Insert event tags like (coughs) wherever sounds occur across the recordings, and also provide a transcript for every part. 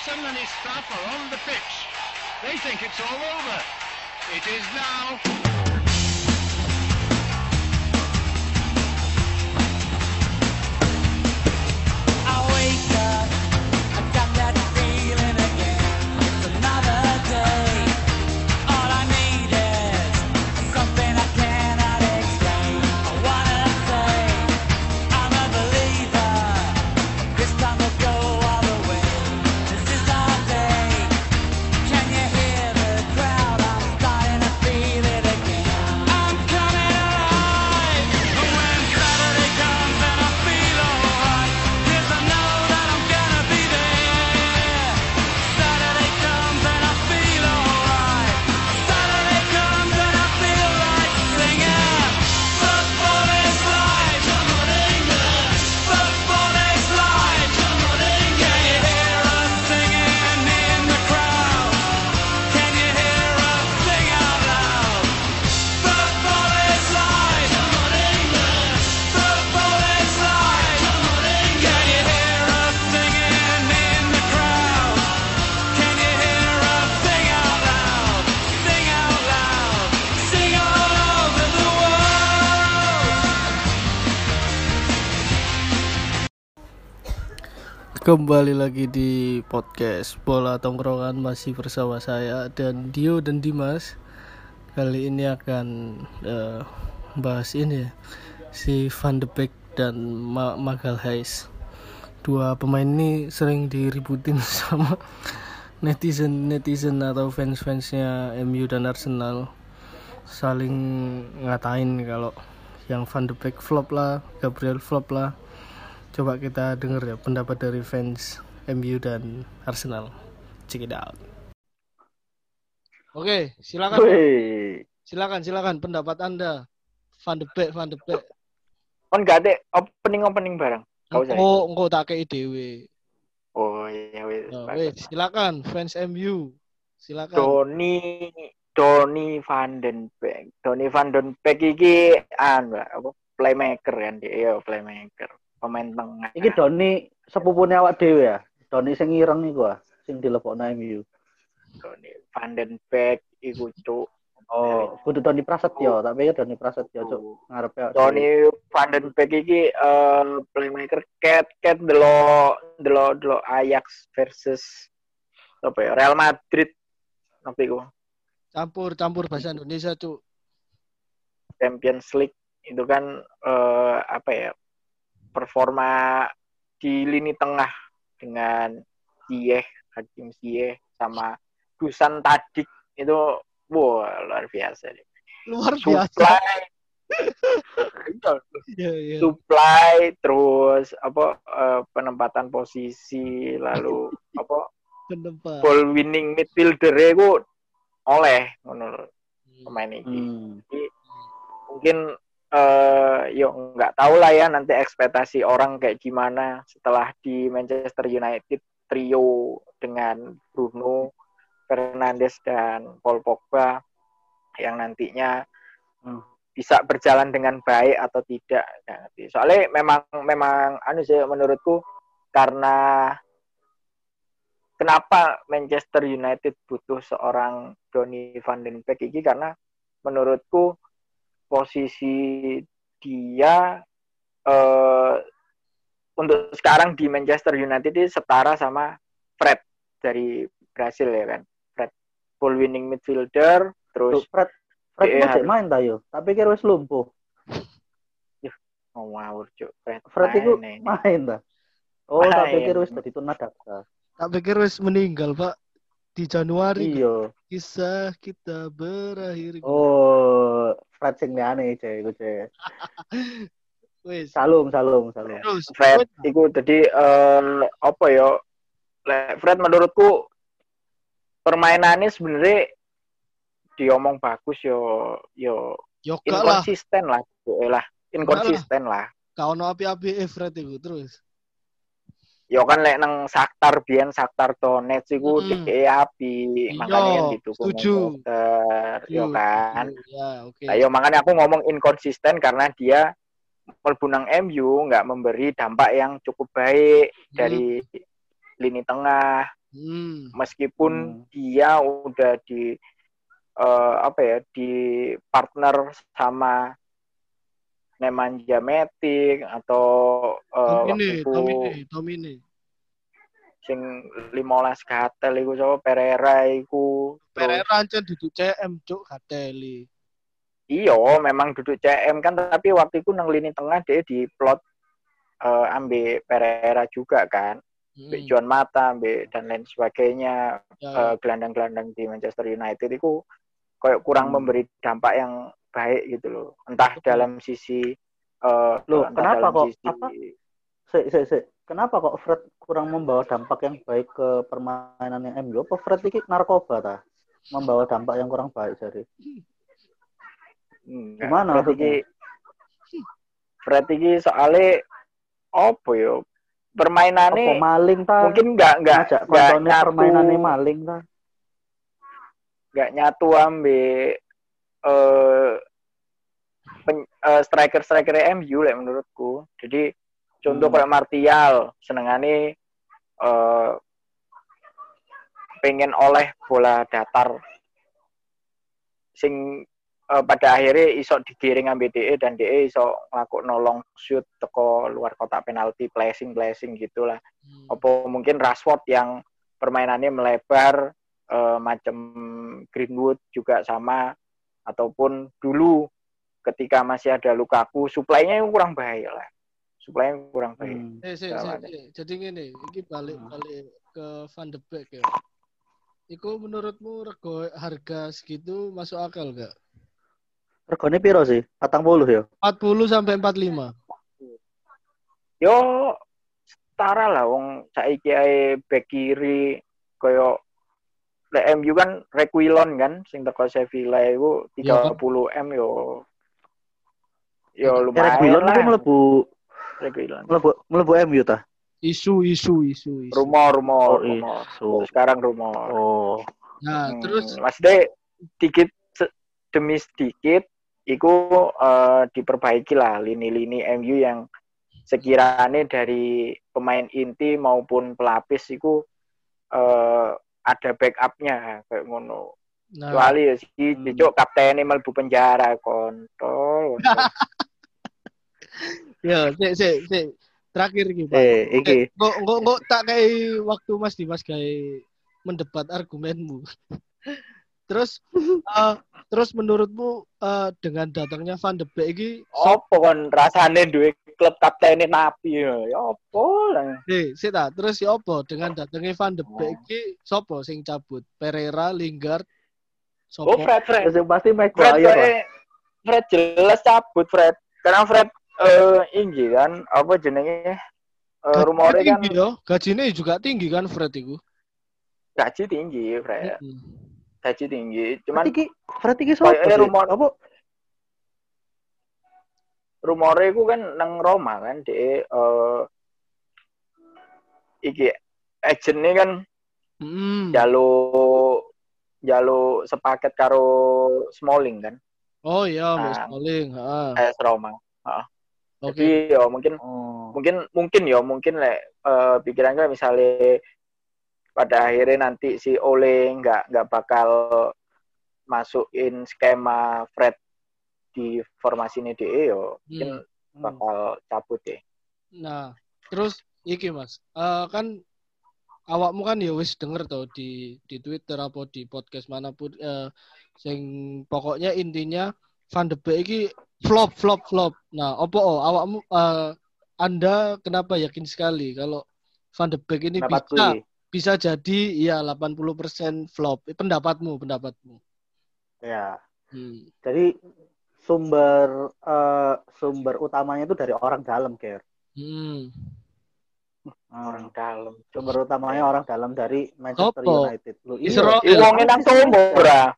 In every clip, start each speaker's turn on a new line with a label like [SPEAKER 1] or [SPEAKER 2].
[SPEAKER 1] Ericsson and his staff are on the pitch. They think it's all over. It is now.
[SPEAKER 2] Kembali lagi di podcast Bola Tongkrongan masih bersama saya dan Dio dan Dimas. Kali ini akan eh, bahas ini ya, si Van de Beek dan Ma Hayes. Dua pemain ini sering diributin (laughs) sama netizen netizen atau fans fansnya MU dan Arsenal saling ngatain kalau yang Van de Beek flop lah, Gabriel flop lah. Coba kita denger ya pendapat dari fans MU dan Arsenal. Check it out. Oke, silakan.
[SPEAKER 3] Wih,
[SPEAKER 2] Silakan, silakan pendapat Anda. Van de Beek, Van de Beek.
[SPEAKER 3] kan gak ada opening opening. Kau saya.
[SPEAKER 2] Engko engko tak kei dhewe.
[SPEAKER 3] Oh iya wis.
[SPEAKER 2] Nah, wes, silakan fans MU. Silakan.
[SPEAKER 3] Doni Doni Van den Beek. Doni Van den Beek iki an apa playmaker kan dia, iya playmaker. Pemain tengah.
[SPEAKER 4] Iki Doni sepupune awak dhewe ya. Doni sing ireng iku ah, sing dilebokno MU.
[SPEAKER 3] Doni Van den Beek iku cuk.
[SPEAKER 4] Oh, kudu Doni Prasetyo, tak pikir Doni Prasetyo cuk ngarepe.
[SPEAKER 3] Doni Van den Beek iki eh, playmaker cat cat delo delo delo Ajax versus apa ya Real Madrid. Apa iku?
[SPEAKER 2] Campur campur bahasa Indonesia, Cuk.
[SPEAKER 3] Champions League itu kan eh, apa ya performa di lini tengah dengan Ziyech, Hakim Ziyech sama Dusan Tadic itu wah luar biasa deh.
[SPEAKER 2] Luar biasa. (laughs)
[SPEAKER 3] Supply
[SPEAKER 2] Iya, iya.
[SPEAKER 3] supply terus apa eh, penempatan posisi lalu apa
[SPEAKER 2] Pendapat.
[SPEAKER 3] ball winning midfielder itu oleh menurut pemain ini.
[SPEAKER 4] Hmm.
[SPEAKER 3] Jadi, mungkin eh yuk nggak tahu lah ya nanti ekspektasi orang kayak gimana setelah di Manchester United trio dengan Bruno Fernandes dan Paul Pogba yang nantinya
[SPEAKER 4] Hmm.
[SPEAKER 3] bisa berjalan dengan baik atau tidak ngerti. soalnya memang memang anu sih menurutku karena kenapa Manchester United butuh seorang Donny van den Beek ini karena menurutku posisi dia eh, untuk sekarang di Manchester United ini setara sama Fred dari Brasil ya kan Fred ball winning midfielder terus
[SPEAKER 4] Tuh, Fred Fred mau cek
[SPEAKER 3] harus.
[SPEAKER 4] main ta yo. Tak pikir wis lumpuh.
[SPEAKER 3] oh wow cuk Fred,
[SPEAKER 4] Fred
[SPEAKER 3] main ini.
[SPEAKER 4] main ta. Oh, tak
[SPEAKER 3] Main.
[SPEAKER 4] pikir wis dadi tunadaksa.
[SPEAKER 2] Tak pikir wis meninggal, Pak. Di Januari
[SPEAKER 4] Iya.
[SPEAKER 2] kisah kita berakhir.
[SPEAKER 4] Oh, Fred sing liane cek iku cek. (laughs)
[SPEAKER 2] Wis.
[SPEAKER 4] Salum, salum, salum.
[SPEAKER 2] Terus
[SPEAKER 3] Fred iku tadi eh, apa ya Fred menurutku permainannya sebenarnya diomong bagus yo yo
[SPEAKER 2] Yoga Ya lah,
[SPEAKER 3] inkonsisten lah lah inkonsisten lah
[SPEAKER 2] kau no api-api eh, Fred itu terus.
[SPEAKER 3] Yo kan lek nang Saktar biyen Saktar Donetsk iku
[SPEAKER 2] Mm-mm.
[SPEAKER 3] dhek api makanya
[SPEAKER 2] Iya,
[SPEAKER 3] kan didukung
[SPEAKER 2] setuju.
[SPEAKER 3] Yo kan
[SPEAKER 2] Ya, oke.
[SPEAKER 3] Nah, yo makanya aku ngomong inkonsisten karena dia mlebu nang MU nggak memberi dampak yang cukup baik dari lini tengah
[SPEAKER 2] Hmm.
[SPEAKER 3] meskipun
[SPEAKER 4] Hmm.
[SPEAKER 3] dia udah di eh, apa ya di partner sama Nemanja Matic atau eh,
[SPEAKER 2] Tomine,
[SPEAKER 3] waktu itu
[SPEAKER 2] Tomine, Tomine.
[SPEAKER 3] sing 15 gatel iku sapa Pereira iku
[SPEAKER 2] Pereira ancen duduk CM cuk gateli.
[SPEAKER 3] iya memang duduk CM kan tapi waktu itu nang lini tengah dia di plot eh, ambil Pereira juga kan
[SPEAKER 2] Hmm.
[SPEAKER 3] Juan Mata ambil dan lain sebagainya
[SPEAKER 2] Ya,
[SPEAKER 3] eh, gelandang-gelandang di Manchester United itu kayak kurang
[SPEAKER 4] Hmm.
[SPEAKER 3] memberi dampak yang baik gitu loh entah dalam sisi eh,
[SPEAKER 4] Loh, kenapa kok?
[SPEAKER 3] sisi
[SPEAKER 4] Apa? Sik, sik, sik. Kenapa kok Fred kurang membawa dampak yang baik ke permainan yang MU? Apa Fred ini narkoba ta? Membawa dampak yang kurang baik jadi.
[SPEAKER 3] Enggak,
[SPEAKER 4] Gimana
[SPEAKER 3] Fred iki Fred iki soalnya apa yo permainannya
[SPEAKER 4] Apa maling ta?
[SPEAKER 3] mungkin nggak nggak
[SPEAKER 4] ngajak
[SPEAKER 3] nggak nyatu
[SPEAKER 4] permainannya maling ta?
[SPEAKER 3] nggak nyatu ambil eh pen- eh, striker striker MU lah menurutku jadi contoh
[SPEAKER 4] Hmm.
[SPEAKER 3] kayak Martial senengane eh pengen oleh bola datar sing eh, pada akhirnya iso digiring ambil DE dan DE iso ngelakuin nolong shoot teko luar kotak penalti placing placing gitulah
[SPEAKER 2] Hmm.
[SPEAKER 3] apa mungkin Rashford yang permainannya melebar eh, macam Greenwood juga sama ataupun dulu ketika masih ada Lukaku suplainya yang kurang baik lah suplainya kurang baik
[SPEAKER 4] Hmm.
[SPEAKER 2] Eh, sik,
[SPEAKER 3] ada.
[SPEAKER 2] sik. Jadi ngene, iki balik
[SPEAKER 4] Hmm.
[SPEAKER 2] balik ke Van de Beek ya. Iku menurutmu rego harga segitu masuk akal gak?
[SPEAKER 4] Regane piro sih? 40 ya?
[SPEAKER 2] 40 sampai 45.
[SPEAKER 3] yo setara lah wong saiki ae bek kiri koyo lek MU kan Requilon kan sing teko Sevilla iku 30 M yo yo
[SPEAKER 4] Karek
[SPEAKER 3] lumayan lah
[SPEAKER 4] itu mlebu
[SPEAKER 3] Requilon
[SPEAKER 4] mlebu mlebu MU ta?
[SPEAKER 2] Isu, isu, isu, isu.
[SPEAKER 3] rumor rumor
[SPEAKER 4] Oh,
[SPEAKER 3] rumor
[SPEAKER 4] isu.
[SPEAKER 3] sekarang rumor
[SPEAKER 4] Oh.
[SPEAKER 2] Nah,
[SPEAKER 3] Hmm,
[SPEAKER 2] terus
[SPEAKER 3] maksudnya dikit se- demi sedikit iku eh, diperbaiki lah lini-lini MU yang sekiranya dari pemain inti maupun pelapis iku eh, ada backupnya kayak ngono.
[SPEAKER 2] nah,
[SPEAKER 3] Kecuali ya si
[SPEAKER 4] Hmm.
[SPEAKER 3] Cicuk kaptennya mlebu penjara kontol. (laughs)
[SPEAKER 2] ya, sik, sik, sik. Terakhir Pak.
[SPEAKER 4] Eh, iki.
[SPEAKER 2] Kok kok kok tak kayak waktu Mas Dimas kayak mendebat argumenmu. (laughs) terus (laughs) eh, terus menurutmu eh, dengan datangnya Van de Beek iki
[SPEAKER 3] Apa kon rasane duwe klub kaptennya napi ya? Ya apa lah.
[SPEAKER 2] Eh, sik ta, terus ya apa dengan datangnya Van de Beek iki sapa sing cabut? Pereira, Lingard,
[SPEAKER 3] Oh
[SPEAKER 2] sapa?
[SPEAKER 3] Fred Fred.
[SPEAKER 4] Terus pasti
[SPEAKER 3] Fred
[SPEAKER 4] Maguire lah.
[SPEAKER 3] kayak Fred jelas cabut Fred karena Fred eh inggi kan apa jenenge eh rumornya kan
[SPEAKER 2] tinggi ya, gajinya juga tinggi kan Fred itu.
[SPEAKER 3] gaji tinggi Fred
[SPEAKER 2] Mm.
[SPEAKER 3] Gaji tinggi cuman
[SPEAKER 4] Berarti iki berarti iki sapa
[SPEAKER 3] Kayaknya
[SPEAKER 4] sih?
[SPEAKER 3] rumor-
[SPEAKER 4] Apa
[SPEAKER 3] rumornya itu kan nang Roma kan de eh iki agentnya kan
[SPEAKER 2] Mm.
[SPEAKER 3] jaluk jaluk sepaket karo Smalling kan
[SPEAKER 2] Oh iya,
[SPEAKER 3] Nah.
[SPEAKER 2] Smalling, heeh.
[SPEAKER 3] AS Roma
[SPEAKER 2] Oke.
[SPEAKER 3] jadi ya mungkin
[SPEAKER 4] Oh.
[SPEAKER 3] mungkin mungkin ya mungkin lek eh, pikiran gue misalnya pada akhirnya nanti si Ole nggak nggak bakal masukin skema Fred di formasi ini DE yo mungkin
[SPEAKER 2] Hmm.
[SPEAKER 3] bakal cabut ya
[SPEAKER 2] Nah, terus iki Mas, eh, kan awakmu kan ya wis denger tuh di di Twitter apa di podcast mana pun eh, sing pokoknya intinya Van de Beek iki flop flop flop. Nah, opo oh, awakmu eh, Anda kenapa yakin sekali kalau Van de Beek ini
[SPEAKER 3] pendapat
[SPEAKER 2] bisa bisa jadi ya 80% flop. Pendapatmu, pendapatmu.
[SPEAKER 4] Ya.
[SPEAKER 2] Hmm.
[SPEAKER 4] Jadi sumber eh, sumber utamanya itu dari orang dalam, Ger.
[SPEAKER 2] Hmm.
[SPEAKER 3] orang dalam
[SPEAKER 4] Sumber utamanya orang dalam dari Manchester
[SPEAKER 2] Sopo?
[SPEAKER 4] United. Loh,
[SPEAKER 2] Israel.
[SPEAKER 3] Ih, wonge nang sumur ah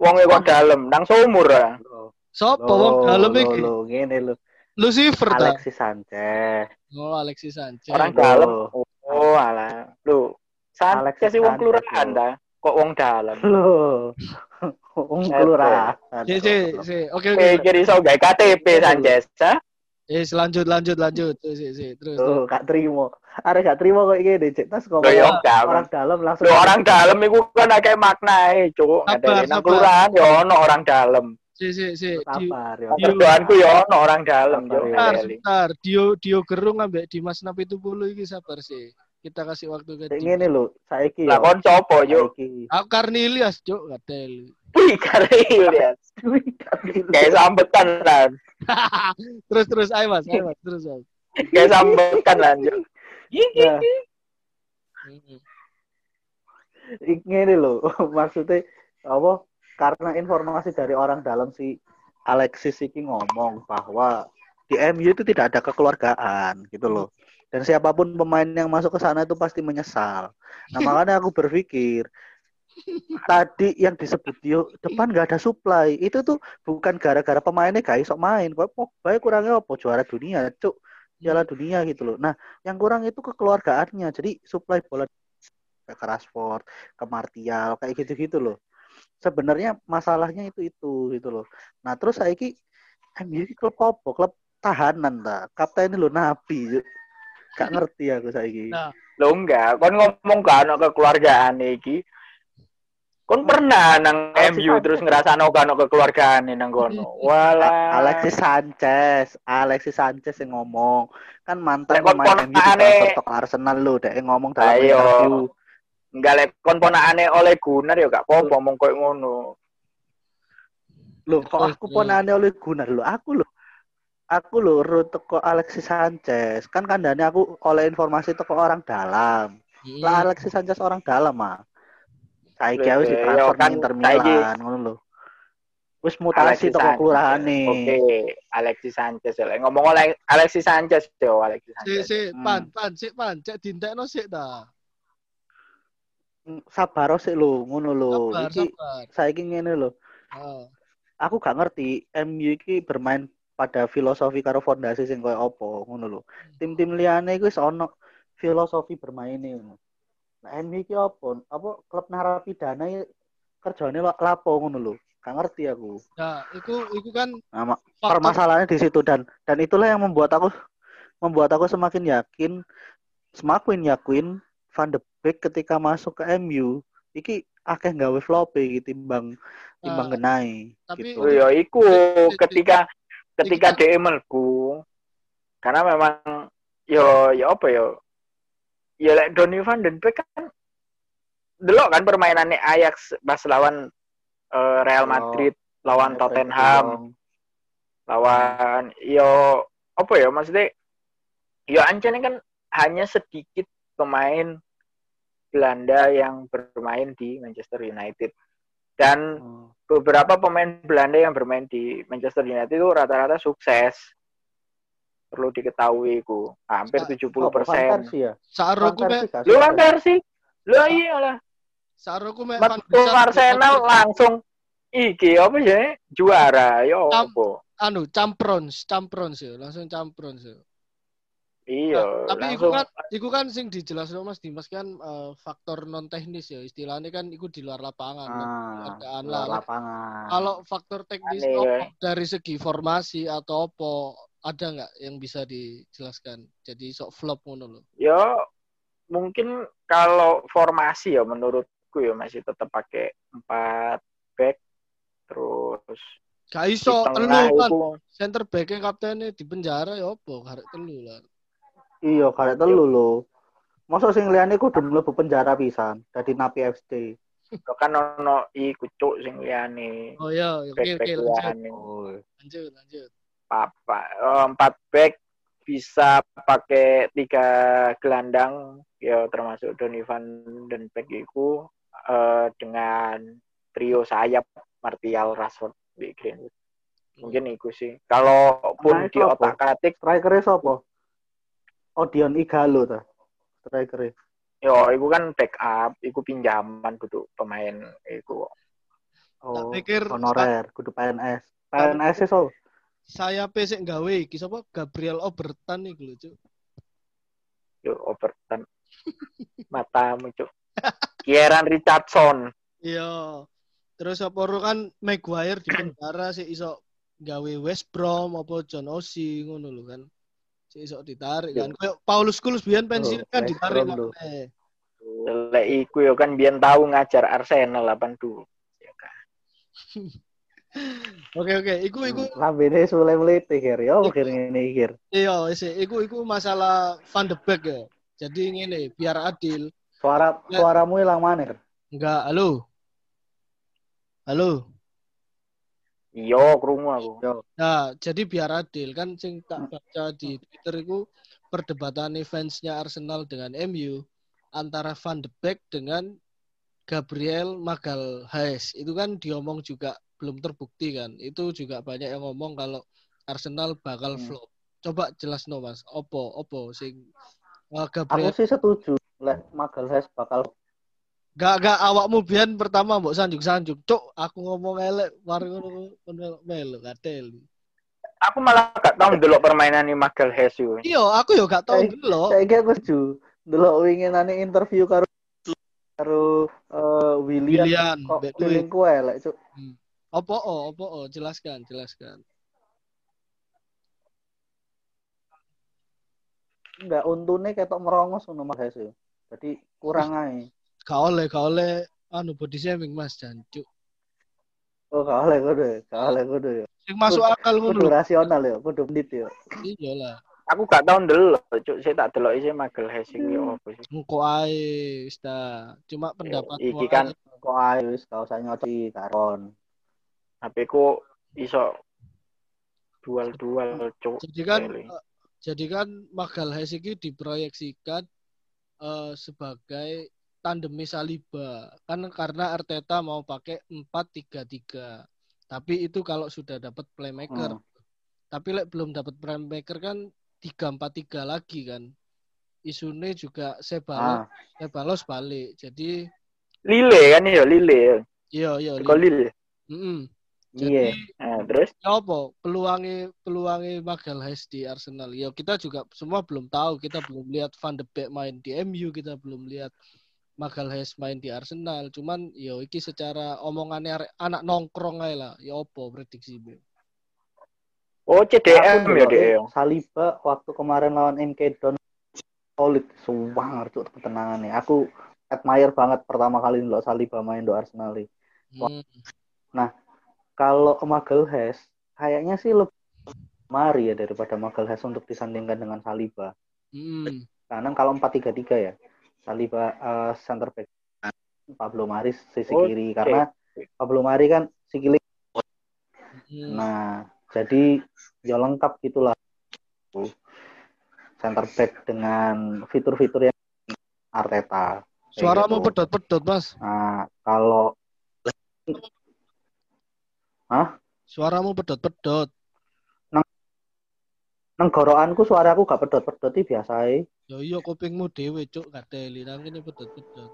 [SPEAKER 3] wonge kok dalem nang sumur ah
[SPEAKER 4] Loh,
[SPEAKER 2] Sopo wong dalem
[SPEAKER 4] loh,
[SPEAKER 2] iki?
[SPEAKER 4] loh, ngene lho.
[SPEAKER 2] Lucifer ta?
[SPEAKER 4] Alexis Sanchez.
[SPEAKER 2] Oh, Alexis Sanchez.
[SPEAKER 3] orang
[SPEAKER 4] Loh.
[SPEAKER 3] dalem oh alah lu
[SPEAKER 4] Alexis
[SPEAKER 3] Sanchez sih wong kelurahan
[SPEAKER 4] loh.
[SPEAKER 3] dah kok wong dalem
[SPEAKER 4] Loh. (laughs) Wong kelurahan.
[SPEAKER 2] Si, si, si. Oke, oke.
[SPEAKER 3] pikir iso gawe KTP Sanchez ha
[SPEAKER 2] Eh, lanjut, lanjut, lanjut. Si, si, si. Terus.
[SPEAKER 4] Tuh, Kak Trimo. Are gak terima kok iki Cek. Tas kok
[SPEAKER 3] Loh, ya
[SPEAKER 4] orang dalam langsung
[SPEAKER 3] Lho orang dalam iku kan akeh maknae, Cuk.
[SPEAKER 2] Sabar,
[SPEAKER 3] Ngadani nang
[SPEAKER 2] sabar.
[SPEAKER 3] kelurahan ya ono orang dalam.
[SPEAKER 2] Si si si.
[SPEAKER 4] Sabar ya.
[SPEAKER 3] Kerjaanku ya ono orang dalam,
[SPEAKER 4] Sabar,
[SPEAKER 3] Cuk.
[SPEAKER 4] ya.
[SPEAKER 2] Dio Dio gerung ambek Dimas Napi itu puluh iki sabar sih. Kita kasih waktu ke Dimas.
[SPEAKER 4] ngene lho, saiki
[SPEAKER 3] Lah
[SPEAKER 4] ya.
[SPEAKER 3] kon copo, Cuk?
[SPEAKER 4] Saiki.
[SPEAKER 2] Aku Karnilias, Cuk, kadel.
[SPEAKER 3] Wih, karil ya. (laughs) Kayak sambetan lah. (laughs)
[SPEAKER 2] terus terus ayo Mas, ayo Mas, terus Mas.
[SPEAKER 3] Kayak sambetan lah, Cuk.
[SPEAKER 4] Nah, ngene lho, (laughs) maksudnya apa? Karena informasi dari orang dalam si Alexis iki ngomong bahwa di MU itu tidak ada kekeluargaan gitu loh. Dan siapa pun pemain yang masuk ke sana itu pasti menyesal. Nah (laughs) makanya aku berpikir tadi yang disebut Dio depan nggak ada supply itu tuh bukan gara-gara pemainnya gak iso main. Kok Pogba kurangnya apa juara dunia, cuk. Piala dunia gitu loh. Nah, yang kurang itu kekeluargaannya. Jadi supply bola ke Rashford, ke Martial, kayak gitu-gitu loh. Sebenarnya masalahnya itu itu gitu loh. Nah, terus saiki MU iki klub apa? Klub tahanan ta. Kapten lo Nabi. Gak ngerti aku saiki.
[SPEAKER 2] Nah,
[SPEAKER 3] Lo enggak, kon ngomong kan ono kekeluargaan iki. Kon pernah nang
[SPEAKER 4] Alexis
[SPEAKER 3] MU
[SPEAKER 4] Sanchez.
[SPEAKER 3] terus ngerasano kan ono kekeluargaan nang kono. (laughs) Walah.
[SPEAKER 4] Alexis Sanchez, Alexis Sanchez yang ngomong kan mantan pemain MU di
[SPEAKER 3] ponakane-
[SPEAKER 4] ke Arsenal lo, dek ngomong dalam
[SPEAKER 3] Ayo.
[SPEAKER 4] interview.
[SPEAKER 3] Enggak lek kon ponakane oleh Gunnar ya gak apa-apa ngomong koyo ngono.
[SPEAKER 4] Loh, kok aku ponane oleh Gunnar lo, aku lo. Aku lo ro teko Alexis Sanchez. Kan kandane aku oleh informasi teko orang dalam.
[SPEAKER 2] hmm.
[SPEAKER 4] Lah Alexis Sanchez orang dalam ah. Saiki
[SPEAKER 3] Lho,
[SPEAKER 4] wis
[SPEAKER 3] ya,
[SPEAKER 4] ditransfer
[SPEAKER 3] kan
[SPEAKER 4] nang Inter Milan ngono lho. Wis mutasi teko
[SPEAKER 3] Sanchez.
[SPEAKER 4] kelurahane.
[SPEAKER 3] Oke, Alexis Sanchez. Lek ngomong oleh Alexis Sanchez yo Alexis
[SPEAKER 2] Si
[SPEAKER 3] Sanchez.
[SPEAKER 2] si
[SPEAKER 4] Hmm.
[SPEAKER 2] pan pan si pan cek dintekno sik ta.
[SPEAKER 4] Sabar sik lho, ngono lho.
[SPEAKER 2] Sabar,
[SPEAKER 4] Iki
[SPEAKER 2] sabar.
[SPEAKER 4] saiki ngene lho.
[SPEAKER 2] Oh.
[SPEAKER 4] aku gak ngerti MU iki bermain pada filosofi karo fondasi sing koyo apa ngono lho. Tim-tim liyane iku wis ono filosofi bermaine ngono. Nah, MU iki apa? Apa klub narapidana iki kerjane lapo ngono lho. Gak ngerti aku.
[SPEAKER 2] Nah, itu itu kan
[SPEAKER 4] Nah,
[SPEAKER 2] faktor
[SPEAKER 4] permasalahannya di situ dan dan itulah yang membuat aku membuat aku semakin yakin semakin yakin Van de Beek ketika masuk ke MU iki akeh gawe flop iki timbang timbang
[SPEAKER 2] Ah,
[SPEAKER 4] genai
[SPEAKER 2] tapi-
[SPEAKER 4] gitu.
[SPEAKER 3] Oh ya iku ketika ketika dia melku karena memang yo ya apa yo ya lek Donny van den Beek kan delok kan permainannya Ajax pas lawan eh, Real
[SPEAKER 4] Oh,
[SPEAKER 3] Madrid lawan
[SPEAKER 4] Efek
[SPEAKER 3] Tottenham. Lawan yo apa ya maksudnya yo ancene kan hanya sedikit pemain Belanda yang bermain di Manchester United dan
[SPEAKER 4] Oh.
[SPEAKER 3] beberapa pemain Belanda yang bermain di Manchester United itu rata-rata sukses. Perlu diketahui ku hampir
[SPEAKER 2] Sa-
[SPEAKER 3] 70
[SPEAKER 4] Oh,
[SPEAKER 3] persen.
[SPEAKER 4] Ya?
[SPEAKER 2] Saroku me
[SPEAKER 3] lu kan versi lu iya lah.
[SPEAKER 2] Saroku me
[SPEAKER 3] metu Arsenal langsung iki apa ya juara yo apa?
[SPEAKER 2] anu camprons, camprons ya, langsung camprons ya.
[SPEAKER 3] Iya
[SPEAKER 2] Nah, tapi
[SPEAKER 3] langsung
[SPEAKER 2] iku kan iku kan sing dijelasno Mas Dimas kan eh, faktor non teknis ya, istilahnya kan iku di luar lapangan.
[SPEAKER 4] Ah,
[SPEAKER 2] keadaan
[SPEAKER 4] luar
[SPEAKER 2] lah.
[SPEAKER 4] lapangan.
[SPEAKER 2] Kalau faktor teknis
[SPEAKER 3] Aneh,
[SPEAKER 2] opo,
[SPEAKER 3] ya.
[SPEAKER 2] dari segi formasi atau apa ada nggak yang bisa dijelaskan? Jadi sok flop ngono loh.
[SPEAKER 3] yo mungkin kalau formasi ya menurutku ya masih tetap pakai empat back terus
[SPEAKER 2] Gak
[SPEAKER 3] di
[SPEAKER 2] iso telu kan center back kaptennya di penjara ya opo karek telu lah.
[SPEAKER 4] Iya, karek telu lho. Masa sing liyane kudu mlebu penjara pisan, dadi napi FC.
[SPEAKER 3] yo kan ono iku cuk sing liyane
[SPEAKER 2] Oh iya, oke
[SPEAKER 3] back
[SPEAKER 2] oke
[SPEAKER 3] back
[SPEAKER 2] lanjut.
[SPEAKER 4] Oh.
[SPEAKER 2] Lanjut, lanjut.
[SPEAKER 3] apa eh, empat back bisa pakai tiga gelandang ya termasuk Donny van den Beek itu eh, dengan trio sayap Martial Rashford di Greenwood mungkin itu sih kalaupun
[SPEAKER 4] Nah,
[SPEAKER 3] di otak atik
[SPEAKER 4] Strikernya sapa? Odion Igalo ta. Strikernya.
[SPEAKER 3] yo itu kan backup itu pinjaman duduk pemain itu
[SPEAKER 4] Oh,
[SPEAKER 2] pikir-
[SPEAKER 4] honorer, kudu PNS. PNS so.
[SPEAKER 2] Saya pesek gawe iki sapa Gabriel Obertan iku lho, Cuk.
[SPEAKER 3] yo Overton (laughs) matamu cuk Kieran Richardson
[SPEAKER 2] Iya. Terus apa ro kan Maguire di (clears throat) penjara sih iso gawe West Brom apa John Osi ngono lho kan. Iso ditarik kan. Kayak Paulus Scholes biyen pensiun
[SPEAKER 4] Oh,
[SPEAKER 2] kan ditarik maneh.
[SPEAKER 3] Lek iku yo kan biyen tahu ngajar Arsenal 82. Ya kan. (laughs)
[SPEAKER 2] Oke oke, iku iku
[SPEAKER 4] Lambene sule mlete kir yo kir ngene kir.
[SPEAKER 2] iya iku iku masalah Van de Beek ya. Jadi ngene, biar adil.
[SPEAKER 4] Suara
[SPEAKER 2] Ya.
[SPEAKER 4] suaramu hilang mana?
[SPEAKER 2] Enggak, halo. Halo.
[SPEAKER 3] Iya, krungu aku.
[SPEAKER 2] Nah, jadi biar adil kan sing tak baca di Twitter itu perdebatan fansnya Arsenal dengan MU antara Van de Beek dengan Gabriel Magalhaes. Itu kan diomong juga belum terbukti kan. Itu juga banyak yang ngomong kalau Arsenal bakal
[SPEAKER 4] Hmm.
[SPEAKER 2] flop. Coba jelas no Mas, opo opo sing uh,
[SPEAKER 4] Aku
[SPEAKER 2] Gabriel
[SPEAKER 4] sih setuju. Lek Magalhaes bakal
[SPEAKER 2] gak gak awakmu biyen pertama mbok sanjuk-sanjuk. Cuk, aku ngomong elek mari ngono ngono melu katel.
[SPEAKER 3] Aku malah gak tau ndelok permainan ini Magal Hesu.
[SPEAKER 2] Iya, aku yo gak tau dulu.
[SPEAKER 4] Saiki aku setuju. Delok winginane interview karo karo eh, William,
[SPEAKER 2] William,
[SPEAKER 4] kok
[SPEAKER 2] Mbak Dwi.
[SPEAKER 4] feelingku elek, Cuk.
[SPEAKER 2] Opo oh, opo oh, jelaskan, jelaskan.
[SPEAKER 4] Enggak untune ketok merongos ngono Magalhaes yo. Jadi kurang ae.
[SPEAKER 2] Gak oleh, gak oleh anu body shaming Mas Jancuk.
[SPEAKER 4] Oh, gak oleh kudu, gak oleh kudu yo.
[SPEAKER 2] Sing masuk akal ngono
[SPEAKER 4] Kudu
[SPEAKER 2] lho.
[SPEAKER 4] rasional yo, kudu pendit yo.
[SPEAKER 2] Iya lah.
[SPEAKER 3] Aku gak tau ndelok, cuk. Saya tak delok isi Magal Hesu iki opo sih.
[SPEAKER 2] Engko ae wis. Cuma pendapat
[SPEAKER 3] iki kan
[SPEAKER 4] Kok ae wis gak usah nyoci karon.
[SPEAKER 3] HP ku iso dual-dual, cuk.
[SPEAKER 2] Jadi kan jadi kan Magalhaes iki diproyeksikan eh, sebagai tandemnya Saliba. Kan karena Arteta mau pakai 4-3-3. Tapi itu kalau sudah dapat playmaker.
[SPEAKER 4] Hmm.
[SPEAKER 2] Tapi lek belum dapat playmaker kan 3-4-3 lagi kan. Isune juga Sebalos,
[SPEAKER 4] Ah,
[SPEAKER 2] Sebalos balik. Jadi
[SPEAKER 3] Lile kan ya, Lile.
[SPEAKER 2] iya iya.
[SPEAKER 3] Kok Lile?
[SPEAKER 4] Iya.
[SPEAKER 2] Jadi
[SPEAKER 3] Nah, terus
[SPEAKER 2] ya apa peluangnya peluangnya Magalhaes di Arsenal ya kita juga semua belum tahu kita belum lihat Van de Beek main di MU kita belum lihat Magalhaes main di Arsenal cuman ya iki secara omongannya anak nongkrong aja lah ya apa prediksi Be?
[SPEAKER 3] Oh, CDM ya, Dek.
[SPEAKER 4] Saliba waktu kemarin lawan MK Don solid sumpah ngerti ketenangannya. Aku admire banget pertama kali ndelok Saliba main do Arsenal.
[SPEAKER 2] Hmm.
[SPEAKER 4] Kalau Magalhaes kayaknya sih lebih mari ya daripada Magalhaes untuk disandingkan dengan Saliba.
[SPEAKER 2] Hmm.
[SPEAKER 4] Karena kalau 4-3-3 ya, Saliba eh, center back, Pablo Mari sisi
[SPEAKER 3] Oh,
[SPEAKER 4] kiri
[SPEAKER 3] oke.
[SPEAKER 4] karena Pablo Mari kan si kiri.
[SPEAKER 2] Hmm.
[SPEAKER 4] Nah, jadi ya lengkap gitulah. Center back dengan fitur-fitur yang Arteta.
[SPEAKER 2] Suaramu
[SPEAKER 4] gitu.
[SPEAKER 2] pedot-pedot mas
[SPEAKER 4] Nah, kalau
[SPEAKER 2] Suaramu pedot-pedot
[SPEAKER 4] nang gorokanku suaraku gak pedot-pedot iki biasa
[SPEAKER 2] ya iya kupingmu dewe cuk kateli nang ini pedot-pedot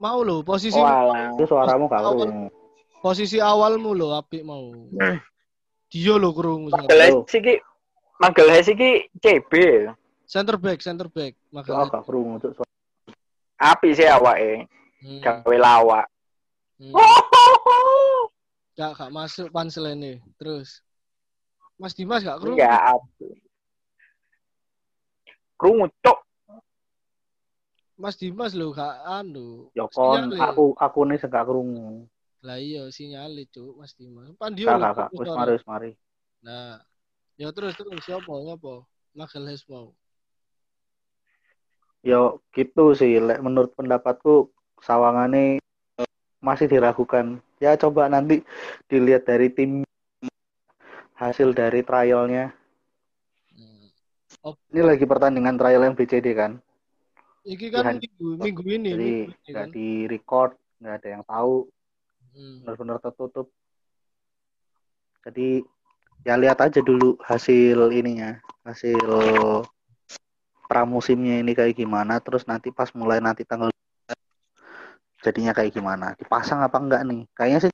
[SPEAKER 2] mau lo posisi
[SPEAKER 3] Walah.
[SPEAKER 4] Itu suaramu gak
[SPEAKER 2] Awal-
[SPEAKER 4] krungu.
[SPEAKER 2] posisi awalmu lo apik mau
[SPEAKER 3] Hmm.
[SPEAKER 2] dia lo kerungu
[SPEAKER 3] Magal Hesu iki Magal Hesu iki CB.
[SPEAKER 2] center back center back
[SPEAKER 4] Cuk,
[SPEAKER 2] makanya
[SPEAKER 4] gak krungu cuk. suara-
[SPEAKER 3] Api sih awake.
[SPEAKER 2] hmm.
[SPEAKER 3] Gawe lawak.
[SPEAKER 2] hmm. gak gak masuk pansel ini terus Mas Dimas gak kerungu
[SPEAKER 3] Enggak api. Krungu cuk.
[SPEAKER 2] Mas Dimas lo gak anu
[SPEAKER 4] Ya kon
[SPEAKER 2] Sinyale.
[SPEAKER 4] aku aku nih sing gak krungu.
[SPEAKER 2] lah iya sinyale cuk Mas Dimas pandio lho, kerungu
[SPEAKER 4] Wis mari wis mari.
[SPEAKER 2] nah ya terus terus siapa ngapa Magalhaes mau
[SPEAKER 4] Yo gitu sih lek menurut pendapatku sawangane masih diragukan. Ya coba nanti dilihat dari tim hasil dari trialnya.
[SPEAKER 2] hmm. oh,
[SPEAKER 4] Ini lagi pertandingan trial yang BCD kan.
[SPEAKER 2] iki kan
[SPEAKER 4] Iya.
[SPEAKER 2] minggu minggu ini
[SPEAKER 4] Jadi nggak
[SPEAKER 2] kan
[SPEAKER 4] di record, nggak ada yang tahu,
[SPEAKER 2] Hmm.
[SPEAKER 4] benar-benar tertutup. Jadi ya lihat aja dulu hasil ininya, hasil pramusimnya ini kayak gimana, terus nanti pas mulai nanti tanggal jadinya kayak gimana, dipasang apa enggak nih? Kayaknya sih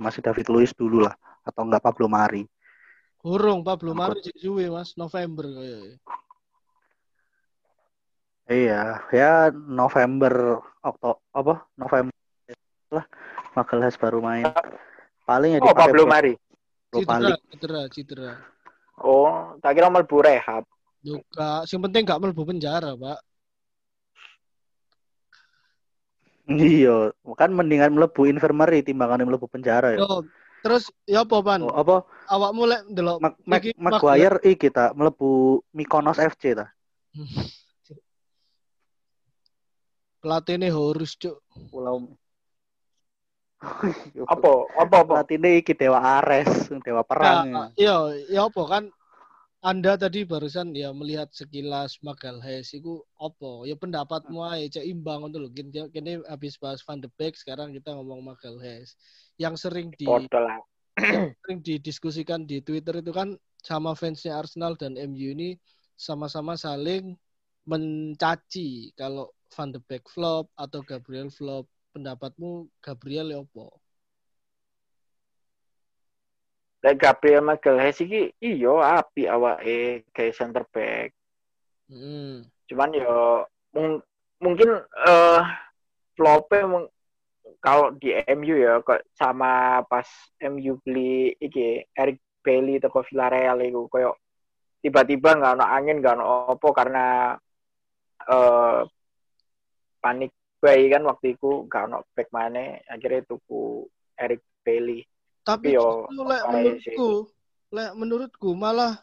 [SPEAKER 4] masih David Luiz dulu lah, atau enggak Pablo Mari.
[SPEAKER 2] Kurung Pablo Mari cek suwe Mas November kayaknya.
[SPEAKER 4] Iya, ya November, Oktober, apa? November lah, Magalhaes baru main. Paling ya
[SPEAKER 3] Oh, Pablo Mari.
[SPEAKER 4] League.
[SPEAKER 2] cedera, cedera.
[SPEAKER 3] Oh, tak kira mlebu rehab.
[SPEAKER 2] Juga, yang penting gak mlebu penjara, Pak.
[SPEAKER 4] Iya, kan mendingan mlebu infirmary timbangan mlebu penjara ya.
[SPEAKER 2] Yo, terus ya apa, Pan?
[SPEAKER 4] Oh, apa
[SPEAKER 2] Awakmu lek ndelok
[SPEAKER 4] Mac Mac
[SPEAKER 2] iki
[SPEAKER 4] Maguire iki ta mlebu Mykonos FC ta. (laughs)
[SPEAKER 2] pelatihnya Horus, Cuk.
[SPEAKER 4] Pulau
[SPEAKER 3] Apa? Apa apa?
[SPEAKER 4] Pelatihnya iki Dewa Ares, Dewa Perang.
[SPEAKER 2] Nah, iya, ya apa kan anda tadi barusan ya melihat sekilas Magalhaes itu apa? Ya pendapatmu aja cek imbang untuk lho. Kini, kini habis bahas Van de Beek, sekarang kita ngomong Magalhaes. Yang sering di (clears throat) yang sering didiskusikan di Twitter itu kan sama fansnya Arsenal dan MU ini sama-sama saling mencaci kalau Van de Beek flop atau Gabriel flop. Pendapatmu Gabriel ya apa?
[SPEAKER 3] Lek Gabriel Magalhaes iki iya api awake kayak center back.
[SPEAKER 2] Hmm.
[SPEAKER 3] Cuman yo mung- mungkin eh flop-e mung- kalau di MU ya kok sama pas MU beli iki Eric Bailey teko Villarreal iku koyo tiba-tiba nggak ono angin nggak ono opo karena eh panik bayi kan waktu itu nggak ono back mana akhirnya tuku Eric Bailey
[SPEAKER 2] Tapi
[SPEAKER 3] Yo,
[SPEAKER 2] justru lek menurutku, lek menurutku malah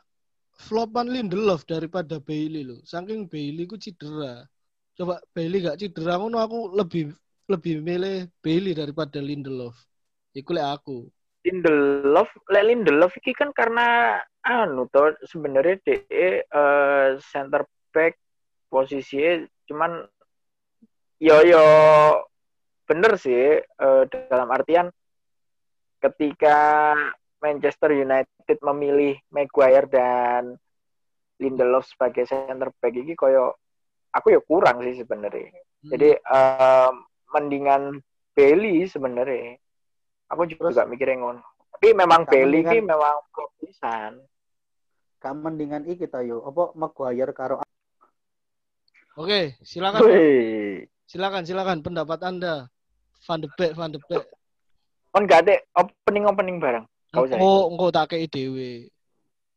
[SPEAKER 2] flopan Lindelof daripada Bailey loh. Saking Bailey ku cedera. Coba Bailey gak cedera ngono aku lebih lebih milih Bailey daripada Lindelof. Iku lek aku.
[SPEAKER 3] Lindelof, lek Lindelof iki kan karena anu to sebenarnya de eh, center back posisinya cuman yo yo bener sih eh, dalam artian ketika Manchester United memilih Maguire dan Lindelof sebagai center back iki koyo aku ya kurang sih sebenarnya.
[SPEAKER 2] Hmm.
[SPEAKER 3] Jadi em, mendingan Bailey sebenarnya. Aku juga mikirnya ngono. Tapi memang Bailey ki memang pisan.
[SPEAKER 4] Kan mendingan iki ta yo, apa Maguire karo
[SPEAKER 2] Oke, silakan.
[SPEAKER 4] Wih.
[SPEAKER 2] Silakan, silakan pendapat Anda. Van de Beek, Van de Beek.
[SPEAKER 3] Kon gak ada opening opening bareng. Gak usah.
[SPEAKER 2] Engko engko tak kei dhewe.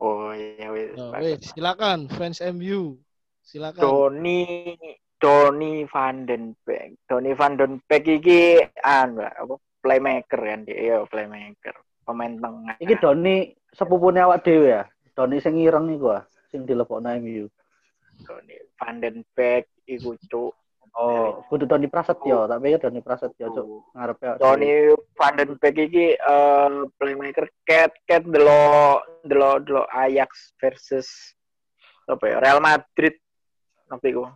[SPEAKER 3] Oh iya wis.
[SPEAKER 2] Nah,
[SPEAKER 3] bagus.
[SPEAKER 2] wes, silakan fans MU. Silakan.
[SPEAKER 3] Doni Doni van den Beek. Doni van den Beek iki anu apa playmaker kan dia, iya playmaker. Pemain tengah.
[SPEAKER 4] Iki Doni sepupune awak dhewe ya. Doni sing ireng iku ah, sing dilebokno MU.
[SPEAKER 3] Doni van den Beek iku cuk.
[SPEAKER 4] Oh, kudu Doni Prasetyo, tak pikir Doni Prasetyo cuk ngarepe awak dhewe.
[SPEAKER 3] Tony Van den Beek iki eh, playmaker cat cat delo delo delo Ajax versus apa ya Real Madrid. Tapi iku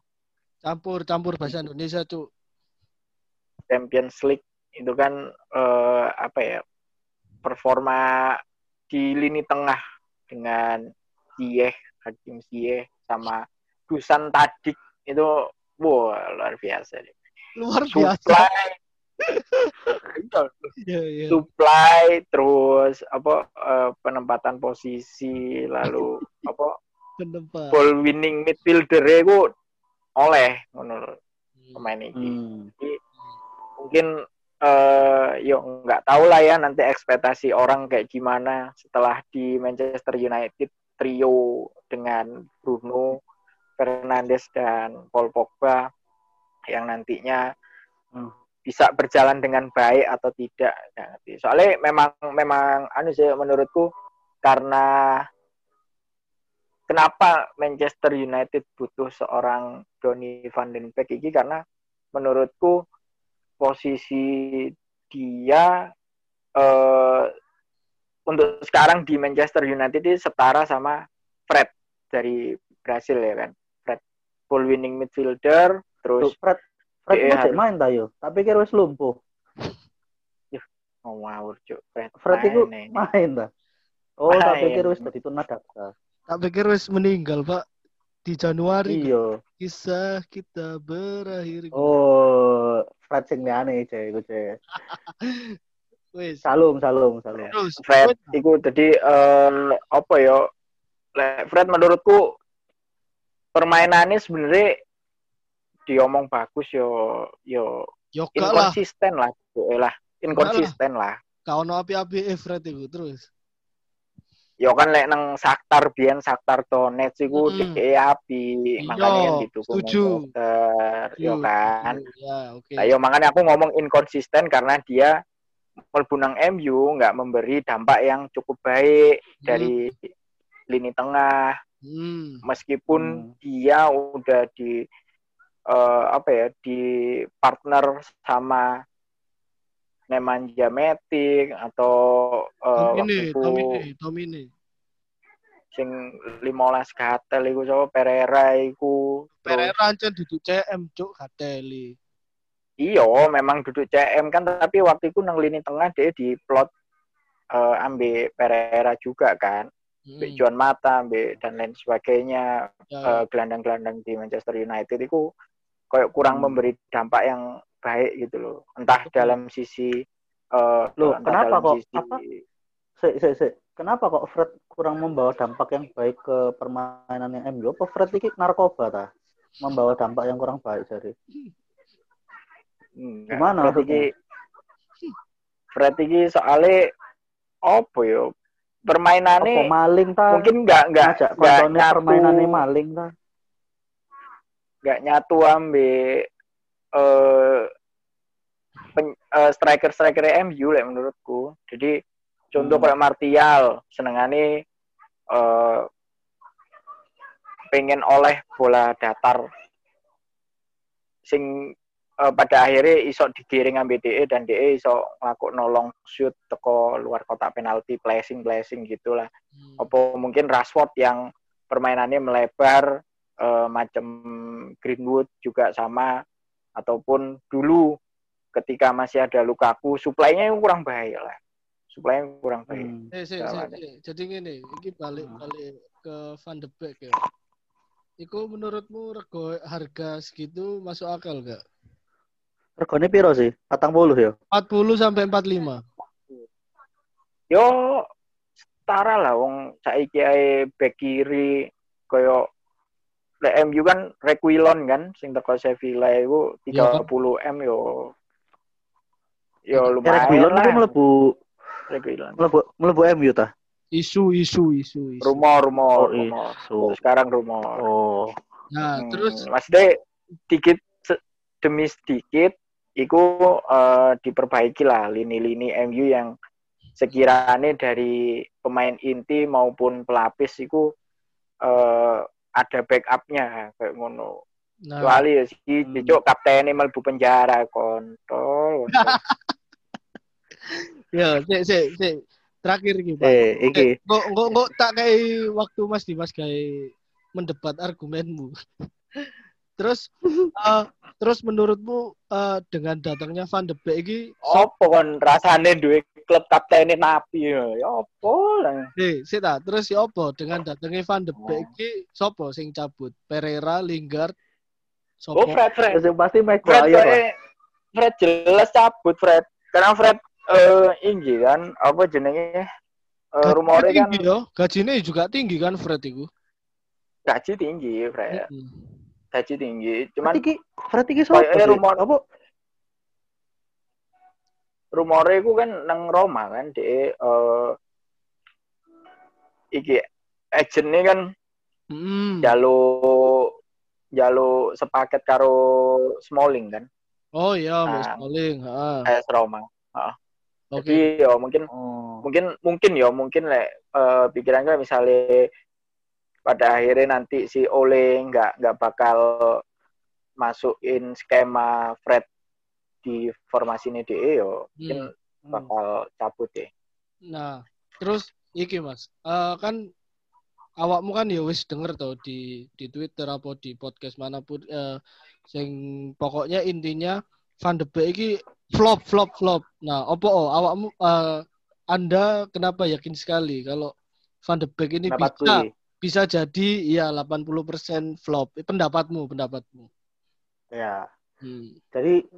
[SPEAKER 2] Campur campur bahasa Indonesia, Cuk.
[SPEAKER 3] Champions League. Itu kan eh, apa ya performa di lini tengah dengan Ziyech, Hakim Ziyech sama Dusan Tadic. Itu wah luar biasa deh.
[SPEAKER 2] Luar biasa.
[SPEAKER 3] Supply
[SPEAKER 2] Iya, iya.
[SPEAKER 3] supply terus apa eh, penempatan posisi lalu (laughs) apa
[SPEAKER 2] Pendapat.
[SPEAKER 3] ball winning midfielder itu oleh ngono lho, pemain ini
[SPEAKER 4] Hmm.
[SPEAKER 3] mungkin eh yuk nggak tahu lah ya nanti ekspektasi orang kayak gimana setelah di Manchester United trio dengan Bruno Fernandes dan Paul Pogba yang nantinya
[SPEAKER 4] Hmm.
[SPEAKER 3] bisa berjalan dengan baik atau tidak ngerti. soalnya memang memang anu sih menurutku karena kenapa Manchester United butuh seorang Donny van den Beek ini karena menurutku posisi dia eh, untuk sekarang di Manchester United ini setara sama Fred dari Brasil ya kan ball winning midfielder
[SPEAKER 4] Tuh,
[SPEAKER 3] terus
[SPEAKER 4] Fred Fred
[SPEAKER 3] Iya,
[SPEAKER 4] mau cek
[SPEAKER 3] harus.
[SPEAKER 4] main ta yo, tak pikir wis lumpuh.
[SPEAKER 3] oh ngawur cuk Fred,
[SPEAKER 4] Fred itu
[SPEAKER 3] main
[SPEAKER 4] ta. Oh, tak
[SPEAKER 3] Main.
[SPEAKER 4] pikir wis dadi tunadaksa.
[SPEAKER 2] Tak pikir wis meninggal, Pak. Di Januari
[SPEAKER 4] Iya.
[SPEAKER 2] kisah kita berakhir.
[SPEAKER 4] Oh, Fred sing liane cek iku cek. (laughs)
[SPEAKER 2] Wis.
[SPEAKER 4] Salum, salum, salum.
[SPEAKER 2] Terus
[SPEAKER 3] Fred itu jadi eh, apa ya Le- Fred menurutku permainannya sebenarnya diomong bagus yo yo
[SPEAKER 2] yo gak lah,
[SPEAKER 3] inkonsisten lah eh lah inkonsisten lah
[SPEAKER 2] kau no api-api Fred itu terus.
[SPEAKER 3] Yo kan lek nang Saktar biyen Saktar Donetsk iku
[SPEAKER 2] Mm-mm.
[SPEAKER 3] DE api, makanya kan
[SPEAKER 2] Iya,
[SPEAKER 3] didukung
[SPEAKER 2] setuju.
[SPEAKER 3] Yo kan.
[SPEAKER 2] Ya, oke.
[SPEAKER 3] Nah, yo makanya aku ngomong inkonsisten karena dia mlebu nang MU nggak memberi dampak yang cukup baik dari lini tengah
[SPEAKER 2] Hmm.
[SPEAKER 3] meskipun
[SPEAKER 4] Hmm.
[SPEAKER 3] dia udah di eh, apa ya di partner sama Nemanja Matic atau eh,
[SPEAKER 2] Tomine,
[SPEAKER 3] waktu itu
[SPEAKER 2] Tomine, Tomine.
[SPEAKER 3] sing 15 gatel iku sapa Pereira iku
[SPEAKER 2] Pereira ancen duduk CM, cuk, Gateli.
[SPEAKER 3] Iya, memang duduk CM kan, tapi waktu itu nang lini tengah dia diplot eh ambil Pereira juga kan,
[SPEAKER 2] Hmm.
[SPEAKER 3] Juan Mata, ambil dan lain sebagainya,
[SPEAKER 2] Ya,
[SPEAKER 3] eh, gelandang-gelandang di Manchester United itu kayak kurang
[SPEAKER 4] Hmm.
[SPEAKER 3] memberi dampak yang baik gitu loh. Entah dalam sisi eh
[SPEAKER 4] Loh, kenapa
[SPEAKER 3] dalam
[SPEAKER 4] kok?
[SPEAKER 3] sisi
[SPEAKER 4] Apa? Sik, sik, sik. Kenapa kok Fred kurang membawa dampak yang baik ke permainan yang MU? Apa Fred ini narkoba ta? Membawa dampak yang kurang baik jadi.
[SPEAKER 3] Enggak,
[SPEAKER 4] Gimana
[SPEAKER 3] Fred iki Fred iki soalnya apa yo?
[SPEAKER 4] Apa
[SPEAKER 3] Permainannya
[SPEAKER 4] maling ta?
[SPEAKER 3] mungkin nggak nggak nggak nyatu
[SPEAKER 4] permainannya maling ta?
[SPEAKER 3] nggak nyatu ambil eh pen- eh, striker-striker MU lah menurutku. Jadi contoh
[SPEAKER 4] Hmm.
[SPEAKER 3] kayak Martial senengane eh pengen oleh bola datar sing eh, pada akhirnya iso digiring ambil DE dan DE iso ngelakuin nolong shoot teko luar kotak penalti placing placing gitulah
[SPEAKER 2] Hmm.
[SPEAKER 3] apa mungkin Rashford yang permainannya melebar eh, macam Greenwood juga sama ataupun dulu ketika masih ada Lukaku suplainya yang kurang baik lah suplainya kurang baik
[SPEAKER 4] Hmm.
[SPEAKER 2] Eh, sik,
[SPEAKER 3] ada.
[SPEAKER 2] sik. Jadi gini, iki balik
[SPEAKER 4] Hmm.
[SPEAKER 2] balik ke Van de Beek ya. Iku menurutmu rego harga segitu masuk akal gak?
[SPEAKER 4] Regane piro sih? 40 ya?
[SPEAKER 2] 40 sampai 45.
[SPEAKER 3] yo setara lah wong saiki ae back kiri koyo lek MU kan Requilon kan sing teko Sevilla iku
[SPEAKER 2] Iya,
[SPEAKER 3] 30 M yo yo
[SPEAKER 4] Eric
[SPEAKER 3] lumayan lah
[SPEAKER 4] itu mlebu
[SPEAKER 3] Requilon
[SPEAKER 4] mlebu mlebu MU ta?
[SPEAKER 2] Isu, isu, isu, isu.
[SPEAKER 3] rumor rumor
[SPEAKER 4] Oh,
[SPEAKER 3] rumor
[SPEAKER 4] isu.
[SPEAKER 3] sekarang rumor
[SPEAKER 4] Oh.
[SPEAKER 2] Nah,
[SPEAKER 3] Hmm,
[SPEAKER 2] terus
[SPEAKER 3] maksudnya dikit se- demi sedikit iku eh, diperbaiki lah lini-lini MU yang sekiranya dari pemain inti maupun pelapis iku eh, ada backupnya kayak ngono.
[SPEAKER 2] nah,
[SPEAKER 3] Kecuali ya si
[SPEAKER 4] Hmm.
[SPEAKER 3] Cicuk kaptennya mlebu penjara kontol.
[SPEAKER 2] ya, sik, sik, sik. Terakhir iki, Pak.
[SPEAKER 4] Eh, iki.
[SPEAKER 2] Eh, Kok kok kok tak kayak waktu Mas Dimas kayak mendebat argumenmu. Terus (laughs) eh, terus menurutmu eh, dengan datangnya Van de Beek iki
[SPEAKER 3] Opo kon rasane duwe klub kaptennya napi ya. Ya opo lah.
[SPEAKER 2] Eh, sik ta, terus si opo dengan datangnya Van de Beek
[SPEAKER 3] Oh.
[SPEAKER 2] iki sopo sing cabut? Pereira, Lingard,
[SPEAKER 3] Oh
[SPEAKER 2] sopo?
[SPEAKER 3] Fred Fred.
[SPEAKER 4] Yang pasti
[SPEAKER 3] Fred
[SPEAKER 4] Maguire lah.
[SPEAKER 3] kayak Fred jelas cabut Fred karena Fred eh inggi kan apa jenenge eh,
[SPEAKER 2] Gajinya
[SPEAKER 3] rumornya kan
[SPEAKER 2] tinggi yo, gajinya juga tinggi kan Fred iku.
[SPEAKER 3] gaji tinggi Fred
[SPEAKER 2] Mm-mm.
[SPEAKER 3] Gaji tinggi cuman
[SPEAKER 4] Fred iki Fred iki sopo sih?
[SPEAKER 3] rumor-
[SPEAKER 4] Apa?
[SPEAKER 3] rumornya itu kan nang Roma kan de eh iki agentnya kan
[SPEAKER 2] Mm-mm.
[SPEAKER 3] jaluk jaluk sepaket karo Smalling kan
[SPEAKER 2] Oh iya,
[SPEAKER 3] Nah.
[SPEAKER 2] Smalling, heeh.
[SPEAKER 3] AS Roma
[SPEAKER 2] Oke.
[SPEAKER 3] jadi ya mungkin
[SPEAKER 4] Oh.
[SPEAKER 3] mungkin mungkin ya mungkin lek eh, pikirannya misalnya pada akhirnya nanti si Ole nggak nggak bakal masukin skema Fred di formasi ini DE yo mungkin
[SPEAKER 2] Hmm.
[SPEAKER 3] bakal cabut deh.
[SPEAKER 2] Nah, terus iki Mas, eh, kan awakmu kan ya wis denger tau di di Twitter apa di podcast mana pun eh, sing pokoknya intinya Van de Beek iki flop flop flop. Nah, opo oh, awakmu eh, Anda kenapa yakin sekali kalau Van de Beek ini
[SPEAKER 3] Pendapat
[SPEAKER 2] bisa
[SPEAKER 3] gue.
[SPEAKER 2] Bisa jadi ya 80% flop. Eh, Pendapatmu, pendapatmu.
[SPEAKER 4] Ya.
[SPEAKER 2] Hmm.
[SPEAKER 4] Jadi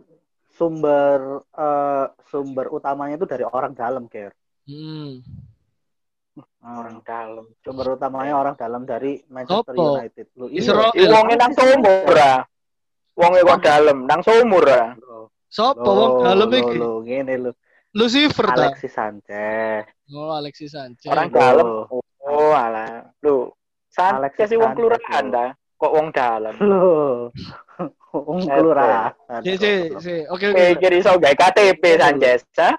[SPEAKER 4] sumber eh, sumber utamanya itu dari orang dalam, Ger.
[SPEAKER 2] Hmm.
[SPEAKER 3] orang dalam.
[SPEAKER 4] Sumber utamanya orang dalam dari Manchester
[SPEAKER 2] Sopo?
[SPEAKER 4] United. Lu
[SPEAKER 2] Israel.
[SPEAKER 3] Ih, wonge nang sumur ah. Wonge kok dalam nang sumur ah.
[SPEAKER 2] Sopo wong dalem
[SPEAKER 4] lo,
[SPEAKER 2] iki?
[SPEAKER 4] lo, ngene lo.
[SPEAKER 2] Lucifer ta?
[SPEAKER 4] Alexis Sanchez.
[SPEAKER 2] Oh, Alexis Sanchez.
[SPEAKER 3] Orang dalam. Oh, alah. Lu, Sanchez sih wong kelurahan dah. Kok wong dalam?
[SPEAKER 4] Loh. Wong kelurahan.
[SPEAKER 2] Si, si, si. Oke, oke.
[SPEAKER 3] Oke, jadi so gawe KTP Sanchez, ha?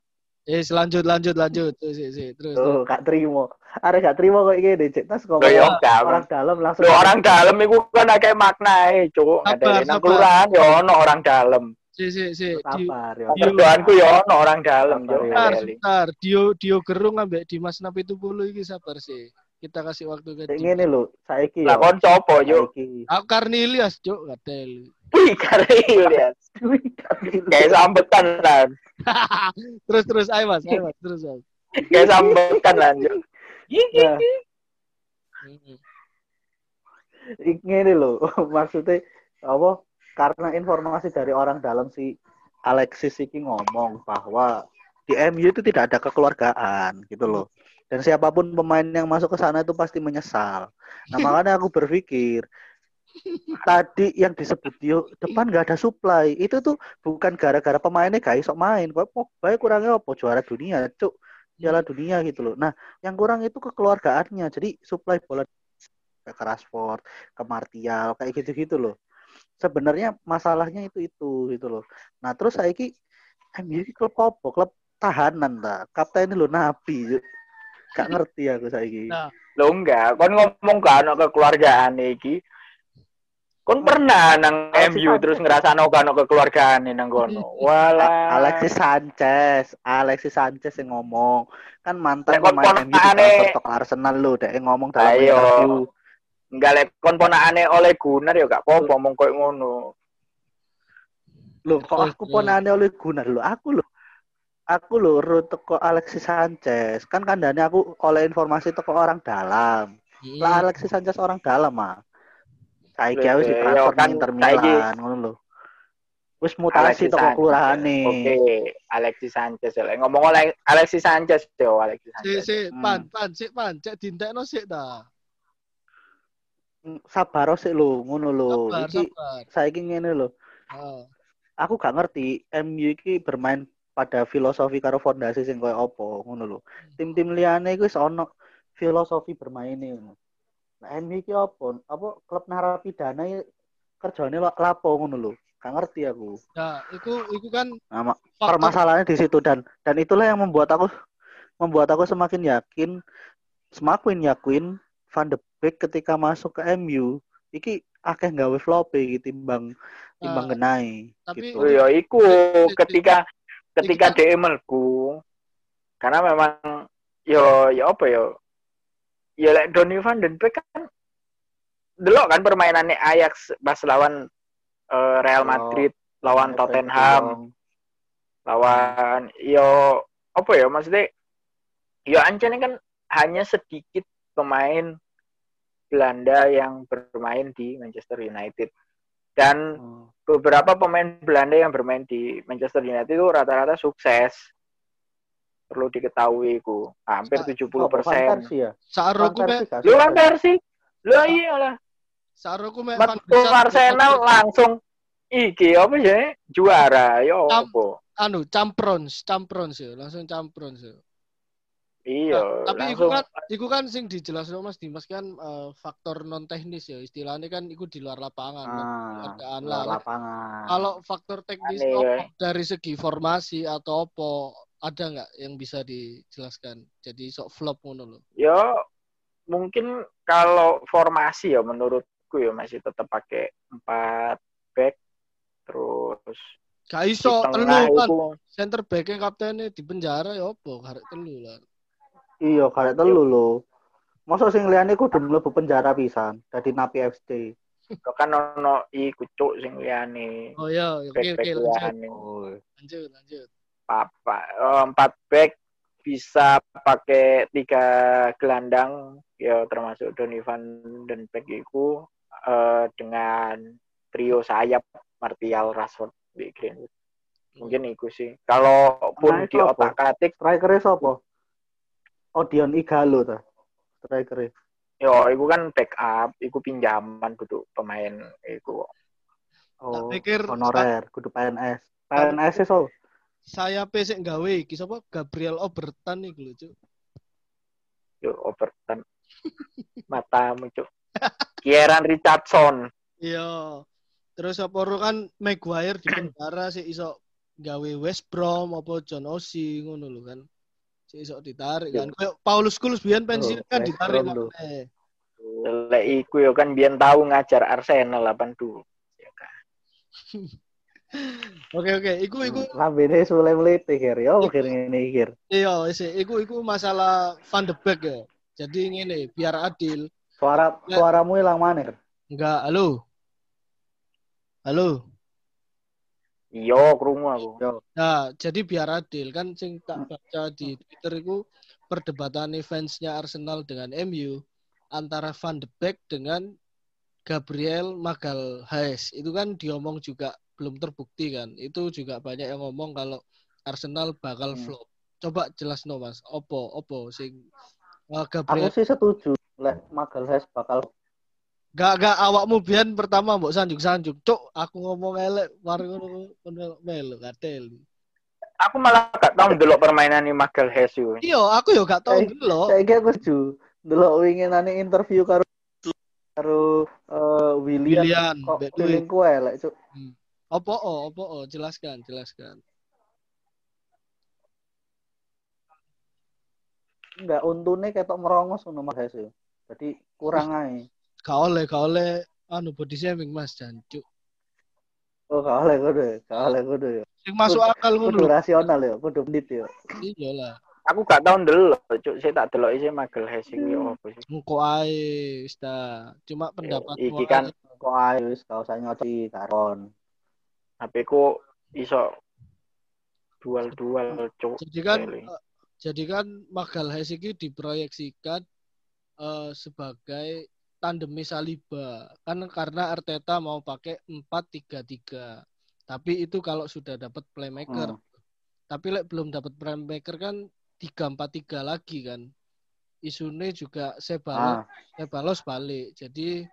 [SPEAKER 2] Eh, lanjut, lanjut, lanjut. Si, si, si. Terus. terus.
[SPEAKER 4] Tuh, gak terima. Ada gak terima kok gini, Cek. Tas
[SPEAKER 3] Loh, ya,
[SPEAKER 4] orang, dalam langsung.
[SPEAKER 3] Lu orang dalam iku kan akeh maknae, Cuk.
[SPEAKER 2] Sabar,
[SPEAKER 3] Ada nang
[SPEAKER 2] sabar.
[SPEAKER 3] kelurahan ya ono orang dalam.
[SPEAKER 2] Si, si, si.
[SPEAKER 4] Sabar ya.
[SPEAKER 2] Iya.
[SPEAKER 3] Kerjaanku ya ono orang dalam,
[SPEAKER 4] Sabar,
[SPEAKER 3] Cuk.
[SPEAKER 4] ya.
[SPEAKER 3] Ngeli.
[SPEAKER 2] sebentar. Dio, Dio Gerung ambek Dimas Napi itu puluh iki sabar sih. Kita kasih waktu ke Dimas.
[SPEAKER 4] ngene lho, saiki
[SPEAKER 3] Lah
[SPEAKER 4] ya.
[SPEAKER 3] kon copo?
[SPEAKER 4] Saiki.
[SPEAKER 2] Aku Karnilias, Cuk, gatel.
[SPEAKER 3] Wih, karil ya. (laughs) Kayak sambetan lah. (laughs)
[SPEAKER 2] terus, terus, ayo mas, ayo mas, terus mas.
[SPEAKER 3] Kayak sambetan lah, Cuk.
[SPEAKER 4] Nah, ngene lho, (laughs) maksudnya apa? Karena informasi dari orang dalam si Alexis iki ngomong bahwa di MU itu tidak ada kekeluargaan gitu loh. Dan siapa pun pemain yang masuk ke sana itu pasti menyesal. Nah makanya aku berpikir tadi yang disebut Dio depan gak ada supply itu tuh bukan gara-gara pemainnya gak iso main. Kok Pogba kurangnya apa juara dunia, cuk. Piala dunia gitu loh. Nah, yang kurang itu kekeluargaannya. Jadi supply bola ke Rashford, ke Martial, kayak gitu-gitu loh. Sebenarnya masalahnya itu itu gitu loh. Nah, terus saya ki MU ki klub apa? Klub tahanan ta. Kapten ini lo Nabi. Gak ngerti aku saiki.
[SPEAKER 2] Nah,
[SPEAKER 3] Lo enggak, kon ngomong kan kekeluargaan iki. Kon pernah nang
[SPEAKER 4] Alexis
[SPEAKER 3] MU
[SPEAKER 4] Sanchez.
[SPEAKER 3] terus ngerasano kan kekeluargaan nang kono. (laughs) Walah.
[SPEAKER 4] Alexis Sanchez, Alexis Sanchez yang ngomong kan mantan pemain MU di
[SPEAKER 3] ponakane-
[SPEAKER 4] ke Arsenal lo, dek yang ngomong dalam
[SPEAKER 3] Ayo.
[SPEAKER 4] interview.
[SPEAKER 3] Enggak lek kon ponakane oleh Gunnar ya gak apa-apa ngomong koyo ngono.
[SPEAKER 4] Loh, kok aku ponane oleh Gunnar lo, aku lo. Aku lo ru teko Alexis Sanchez. Kan kandane aku oleh informasi teko orang dalam.
[SPEAKER 2] mm.
[SPEAKER 4] Lah Alexis Sanchez orang dalam mah. Saiki wis
[SPEAKER 3] iya,
[SPEAKER 4] ditransfer
[SPEAKER 3] kan
[SPEAKER 4] nang Inter Milan ngono lho. Wis mutasi
[SPEAKER 3] Alexis
[SPEAKER 4] teko
[SPEAKER 3] Sanchez.
[SPEAKER 4] kelurahane.
[SPEAKER 3] Oke, Alexis Sanchez. Ngomong oleh Alexis Sanchez yo Alexis
[SPEAKER 2] Si,
[SPEAKER 3] Sanchez.
[SPEAKER 2] si,
[SPEAKER 4] Hmm.
[SPEAKER 2] pan, pan, si, pan, cek dintekno sik ta.
[SPEAKER 4] Sabar sik lho, ngono lho.
[SPEAKER 2] Sabar,
[SPEAKER 4] Iki
[SPEAKER 2] sabar.
[SPEAKER 4] saiki ngene lho.
[SPEAKER 2] Oh.
[SPEAKER 4] Aku gak ngerti MU iki bermain pada filosofi karo fondasi sing koyo apa ngono lho. Tim-tim liyane iku wis ono filosofi bermaine ngono. Nah, MU iki apa? Apa klub narapidana iki kerjane lapo ngono lho. Gak ngerti aku.
[SPEAKER 2] Nah, iku, iku kan
[SPEAKER 4] Nah, permasalahannya di situ dan dan itulah yang membuat aku membuat aku semakin yakin semakin yakin Van de Beek ketika masuk ke MU iki akeh gawe flop iki timbang timbang
[SPEAKER 2] Nah,
[SPEAKER 4] genai
[SPEAKER 2] tapi-
[SPEAKER 4] gitu.
[SPEAKER 3] Ya iku ketika ketika dia mlebu karena memang yo ya apa yo? Ya lek Donny van den Beek kan delok kan permainannya Ajax pas lawan eh, Real
[SPEAKER 4] Oh,
[SPEAKER 3] Madrid lawan
[SPEAKER 4] Efek
[SPEAKER 3] Tottenham. Lawan yo apa ya maksudnya yo ancene kan hanya sedikit pemain Belanda yang bermain di Manchester United dan
[SPEAKER 4] Oh.
[SPEAKER 3] beberapa pemain Belanda yang bermain di Manchester United itu rata-rata sukses. Perlu diketahui ku hampir
[SPEAKER 2] Sa-
[SPEAKER 3] 70
[SPEAKER 4] Oh, Van
[SPEAKER 3] persen
[SPEAKER 4] ya?
[SPEAKER 2] Saroku
[SPEAKER 3] lu kan versi lu
[SPEAKER 2] Saroku me Van
[SPEAKER 3] metu
[SPEAKER 2] Dijk-
[SPEAKER 3] Arsenal langsung iki apa ya juara yo
[SPEAKER 2] Am-
[SPEAKER 3] apa?
[SPEAKER 2] Anu camprons, camprons ya, langsung camprons ya.
[SPEAKER 3] Iya
[SPEAKER 2] Nah, tapi iku
[SPEAKER 3] langsung
[SPEAKER 2] kan iku kan sing dijelasno Mas Dimas kan eh, faktor non teknis ya istilahnya kan iku di luar lapangan.
[SPEAKER 4] Ah,
[SPEAKER 2] keadaan
[SPEAKER 4] luar
[SPEAKER 2] lah.
[SPEAKER 4] lapangan.
[SPEAKER 2] Kalau faktor teknis apa,
[SPEAKER 3] ya.
[SPEAKER 2] dari segi formasi atau apa ada nggak yang bisa dijelaskan? Jadi sok flop ngono loh.
[SPEAKER 3] yo mungkin kalau formasi ya menurutku ya masih tetap pakai empat back terus
[SPEAKER 2] Gak
[SPEAKER 3] di
[SPEAKER 2] iso telu kan. Center back yang kaptennya di penjara ya apa? Karek telu lah.
[SPEAKER 4] Iya, karek telu lho. Masa sing liyane kudu mlebu penjara pisan, dadi napi FC.
[SPEAKER 3] Yo kan ono iku cuk sing liyane
[SPEAKER 2] Oh ya, oke
[SPEAKER 3] back
[SPEAKER 2] oke
[SPEAKER 3] back
[SPEAKER 2] lanjut.
[SPEAKER 4] Oh.
[SPEAKER 2] Lanjut, lanjut.
[SPEAKER 3] apa eh, empat back bisa pakai tiga gelandang ya termasuk Donny van den Beek itu eh, dengan trio sayap Martial Rashford di Greenwood mungkin itu sih kalaupun
[SPEAKER 4] Nah,
[SPEAKER 3] di
[SPEAKER 4] apa?
[SPEAKER 3] otak katik
[SPEAKER 4] Strikernya sapa? Odion Igalo ta. Strikernya.
[SPEAKER 3] yo itu kan backup itu pinjaman duduk pemain itu
[SPEAKER 4] Oh,
[SPEAKER 2] pikir-
[SPEAKER 4] honorer, kudu PNS. PNS so.
[SPEAKER 2] Saya pesek gawe iki sapa? Gabriel Obertan iku lho, Cuk.
[SPEAKER 3] yo Overton (laughs) Matamu, Cuk. Kieran Richardson.
[SPEAKER 2] Iya. Terus apa ro kan Maguire di (clears throat) penjara sih iso gawe West Brom apa John Osi ngono lho kan. Iso ditarik kan. Kayak Paulus Scholes biyen pensiun kan ditarik maneh.
[SPEAKER 3] Lek iku yo kan biyen tahu ngajar Arsenal 82. Ya kan. (laughs)
[SPEAKER 2] Oke oke, iku iku
[SPEAKER 4] Lambene sule mlete kir. Yo kir ngene kir.
[SPEAKER 2] iya wis iku iku masalah Van de Beek ya. Jadi ngene, biar adil.
[SPEAKER 4] Suara
[SPEAKER 2] Ya.
[SPEAKER 4] suaramu hilang mana? Kir?
[SPEAKER 2] Enggak, halo. Halo.
[SPEAKER 3] Iya, krungu aku.
[SPEAKER 2] Nah, jadi biar adil kan sing tak baca di Twitter itu perdebatan fansnya Arsenal dengan MU antara Van de Beek dengan Gabriel Magalhaes. Itu kan diomong juga belum terbukti kan. Itu juga banyak yang ngomong kalau Arsenal bakal
[SPEAKER 4] Hmm.
[SPEAKER 2] flop. Coba jelas no Mas, opo opo sing uh,
[SPEAKER 4] Aku
[SPEAKER 2] Gabriel
[SPEAKER 4] sih setuju. Lek Magalhaes bakal
[SPEAKER 2] gak gak awakmu biyen pertama mbok sanjuk-sanjuk. Cuk, aku ngomong elek mari ngono melu gatel.
[SPEAKER 3] Aku malah gak tau ndelok permainan ini Magalhaes yo.
[SPEAKER 2] Iya, aku yo gak tau dulu.
[SPEAKER 4] Saiki aku setuju. Delok winginane interview karo karo eh, William,
[SPEAKER 2] Willian,
[SPEAKER 4] kok
[SPEAKER 2] Mbak Dwi.
[SPEAKER 4] feelingku elek, Cuk.
[SPEAKER 2] Opo oh, opo oh, jelaskan, jelaskan.
[SPEAKER 4] Enggak untune ketok merongos ngono Mas yo. Jadi kurang ae.
[SPEAKER 2] Gak oleh, gak oleh anu body shaming Mas jancuk.
[SPEAKER 4] Oh, gak oleh kudu, gak oleh kudu yo.
[SPEAKER 2] Sing masuk akal
[SPEAKER 4] Kudu rasional yo, kudu menit yo.
[SPEAKER 2] Iya lah.
[SPEAKER 3] Aku gak tau ndelok, Cuk. Saya tak delok isi Magalhaes iki yo apa sih.
[SPEAKER 2] Engko ae wis ta. Cuma pendapat
[SPEAKER 3] iki kan
[SPEAKER 4] Kok ae wis gak usah nyoci karon.
[SPEAKER 3] HP ku iso dual-dual, Cuk.
[SPEAKER 2] jadi kan jadi kan Magalhaes iki diproyeksikan eh, sebagai tandemnya Saliba. Kan karena Arteta mau pakai 4-3-3. Tapi itu kalau sudah dapat playmaker.
[SPEAKER 4] Hmm.
[SPEAKER 2] Tapi lek belum dapat playmaker kan 3-4-3 lagi kan. Isune juga Sebalos,
[SPEAKER 4] Ah,
[SPEAKER 2] Sebalos balik. Jadi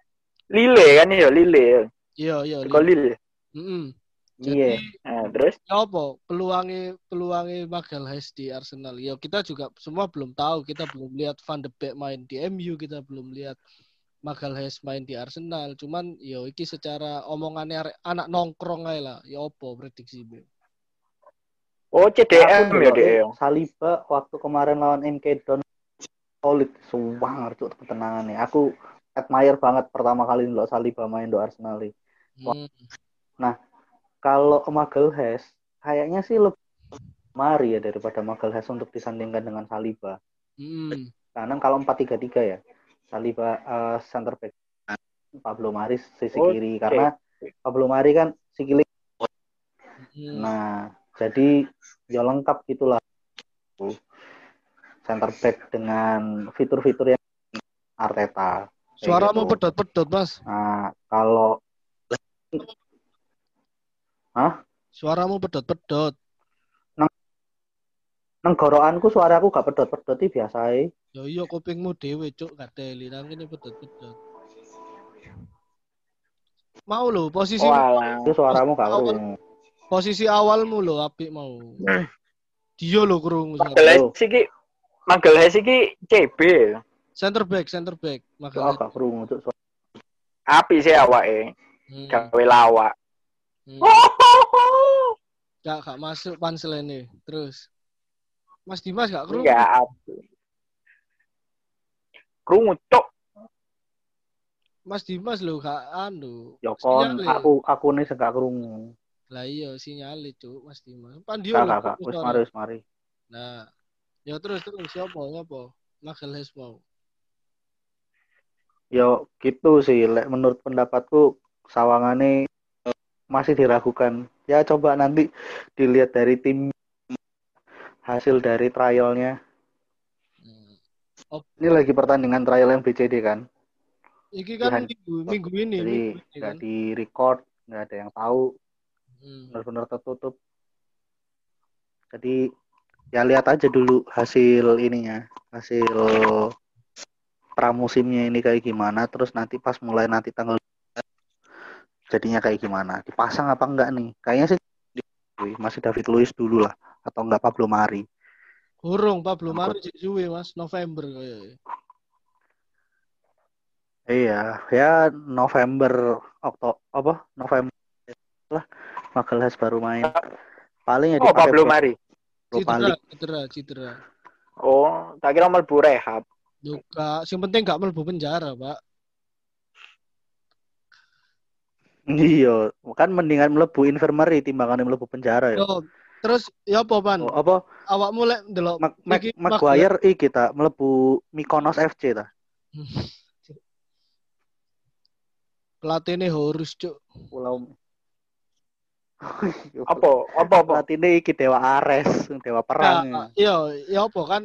[SPEAKER 3] Lile kan yo, Lile.
[SPEAKER 2] iya iya.
[SPEAKER 3] Kok Lile?
[SPEAKER 2] Mm-mm.
[SPEAKER 4] iya.
[SPEAKER 2] Jadi
[SPEAKER 3] Nah, terus
[SPEAKER 2] ya apa peluangnya peluangnya Magalhaes di Arsenal ya kita juga semua belum tahu kita belum lihat Van de Beek main di MU kita belum lihat Magalhaes main di Arsenal cuman ya iki secara omongannya anak nongkrong aja lah ya apa prediksi Be?
[SPEAKER 3] Oh, CDM ya,
[SPEAKER 4] ndelok
[SPEAKER 3] Dek.
[SPEAKER 4] Saliba waktu kemarin lawan MK Don solid sumpah ngerti ketenangannya. Aku admire banget pertama kali ndelok Saliba main do Arsenal. iki.
[SPEAKER 2] Hmm.
[SPEAKER 4] Kalau Magalhaes kayaknya sih lebih mari ya daripada Magalhaes untuk disandingkan dengan Saliba.
[SPEAKER 2] Hmm.
[SPEAKER 4] Karena kalau 4-3-3 ya, Saliba eh, center back, Pablo Mari sisi
[SPEAKER 3] Oh,
[SPEAKER 4] kiri karena Pablo Mari kan sikili.
[SPEAKER 2] Hmm.
[SPEAKER 4] Nah, jadi ya lengkap gitulah. Center back dengan fitur-fitur yang Arteta.
[SPEAKER 2] Suaramu
[SPEAKER 4] gitu.
[SPEAKER 2] pedot-pedot Mas.
[SPEAKER 4] Nah, kalau
[SPEAKER 2] Suaramu pedot-pedot.
[SPEAKER 4] Nenggorokanku suaraku gak pedot-pedot iki biasa ae.
[SPEAKER 2] Ya iya kupingmu dhewe cuk gateli nang kene pedot-pedot. Mau lho posisi
[SPEAKER 3] Walah.
[SPEAKER 4] Itu suaramu gak krungu.
[SPEAKER 2] posisi awalmu lho apik mau. (clears throat) Dia lho krungu suara.
[SPEAKER 3] Magalhaes iki Magalhaes iki CB.
[SPEAKER 2] Center back, center back.
[SPEAKER 4] Oh,
[SPEAKER 2] Makanya.
[SPEAKER 4] gak krungu cuk. suara-
[SPEAKER 3] Api sih awake.
[SPEAKER 2] Hmm.
[SPEAKER 3] Gawe lawak.
[SPEAKER 2] Hmm. Gak, gak masuk panselene. Terus. Mas Dimas gak krungu.
[SPEAKER 3] Enggak. Krungu, Cuk.
[SPEAKER 2] Mas Dimas lho gak anu.
[SPEAKER 4] Ya kon aku aku nih sing gak krungu.
[SPEAKER 2] Lah iya sinyale cuk Mas Dimas. Pandio lho. krungu
[SPEAKER 4] wis mari wis mari.
[SPEAKER 2] Nah. Ya terus terus siapa siapa? Magalhaes mau.
[SPEAKER 4] Yo gitu sih lek menurut pendapatku sawangane masih diragukan. Ya coba nanti dilihat dari tim hasil dari trialnya.
[SPEAKER 2] Hmm.
[SPEAKER 4] Ini lagi pertandingan trial yang BCD kan.
[SPEAKER 2] Iki kan minggu, minggu ini.
[SPEAKER 4] Jadi nggak
[SPEAKER 2] kan.
[SPEAKER 4] di record, nggak ada yang tahu,
[SPEAKER 2] Hmm.
[SPEAKER 4] benar-benar tertutup. Jadi ya lihat aja dulu hasil ininya, hasil pramusimnya ini kayak gimana. Terus nanti pas mulai nanti tanggal jadinya kayak gimana. Dipasang apa enggak nih? Kayaknya sih masih David Luiz dulu lah, atau enggak Pablo Mari.
[SPEAKER 2] Urung Pablo Mari suwe Mas November kayaknya.
[SPEAKER 4] Iya, ya November Oktober apa November lah Magalhaes baru main. Paling ya
[SPEAKER 3] Oh,
[SPEAKER 4] dipakai
[SPEAKER 3] Pablo
[SPEAKER 4] buat
[SPEAKER 3] Mari.
[SPEAKER 4] League.
[SPEAKER 2] cedera, cedera.
[SPEAKER 3] Oh, tak kira mlebu rehab.
[SPEAKER 2] Duka, yang penting gak mlebu penjara, Pak.
[SPEAKER 4] Iya, kan mendingan mlebu infirmary timbangan mlebu penjara ya.
[SPEAKER 2] Yo, terus ya apa, Pan?
[SPEAKER 4] Oh, apa
[SPEAKER 2] Awakmu lek ndelok
[SPEAKER 4] Mac Mac
[SPEAKER 2] iki
[SPEAKER 4] Maguire iki ta mlebu Mykonos FC ta. (laughs)
[SPEAKER 2] pelatihnya Horus, Cuk.
[SPEAKER 4] Pulau
[SPEAKER 3] Apa? Apa apa?
[SPEAKER 4] Pelatihnya iki Dewa Ares, Dewa Perang.
[SPEAKER 2] Nah, iya, ya apa kan